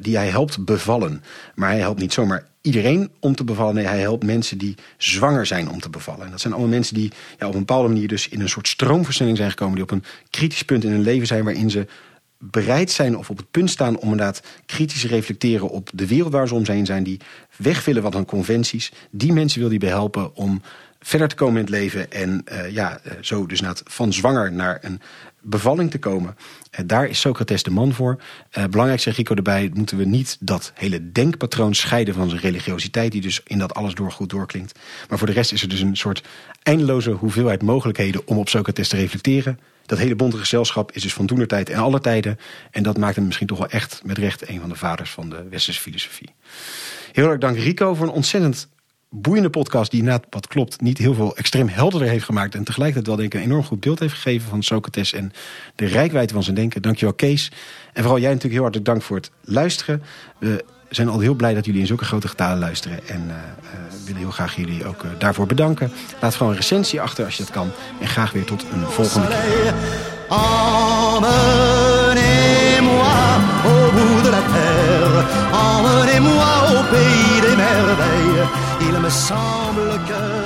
die hij helpt bevallen. Maar hij helpt niet zomaar iedereen om te bevallen. Nee, hij helpt mensen die zwanger zijn om te bevallen. En dat zijn allemaal mensen die ja, op een bepaalde manier dus in een soort stroomversnelling zijn gekomen. Die op een kritisch punt in hun leven zijn waarin ze bereid zijn of op het punt staan om inderdaad kritisch te reflecteren op de wereld waar ze om zijn die weg willen van hun conventies. Die mensen wil hij behelpen om verder te komen in het leven en uh, ja, uh, zo dus van zwanger naar een bevalling te komen. Uh, daar is Socrates de man voor. Uh, belangrijk zegt Rico erbij, moeten we niet dat hele denkpatroon scheiden van zijn religiositeit, die dus in dat alles door goed doorklinkt. Maar voor de rest is er dus een soort eindeloze hoeveelheid mogelijkheden om op Socrates te reflecteren. Dat hele bonte gezelschap is dus van toenertijd en alle tijden. En dat maakt hem misschien toch wel echt met recht een van de vaders van de westerse filosofie. Heel erg dank Rico voor een ontzettend boeiende podcast die inderdaad, wat klopt, niet heel veel extreem helderder heeft gemaakt. En tegelijkertijd wel denk ik een enorm goed beeld heeft gegeven van Socrates en de rijkwijde van zijn denken. Dankjewel Kees. En vooral jij natuurlijk heel hartelijk dank voor het luisteren. We zijn al heel blij dat jullie in zulke grote getalen luisteren. En uh, uh, willen heel graag jullie ook uh, daarvoor bedanken. Laat gewoon een recensie achter als je dat kan. En graag weer tot een volgende keer. me semble que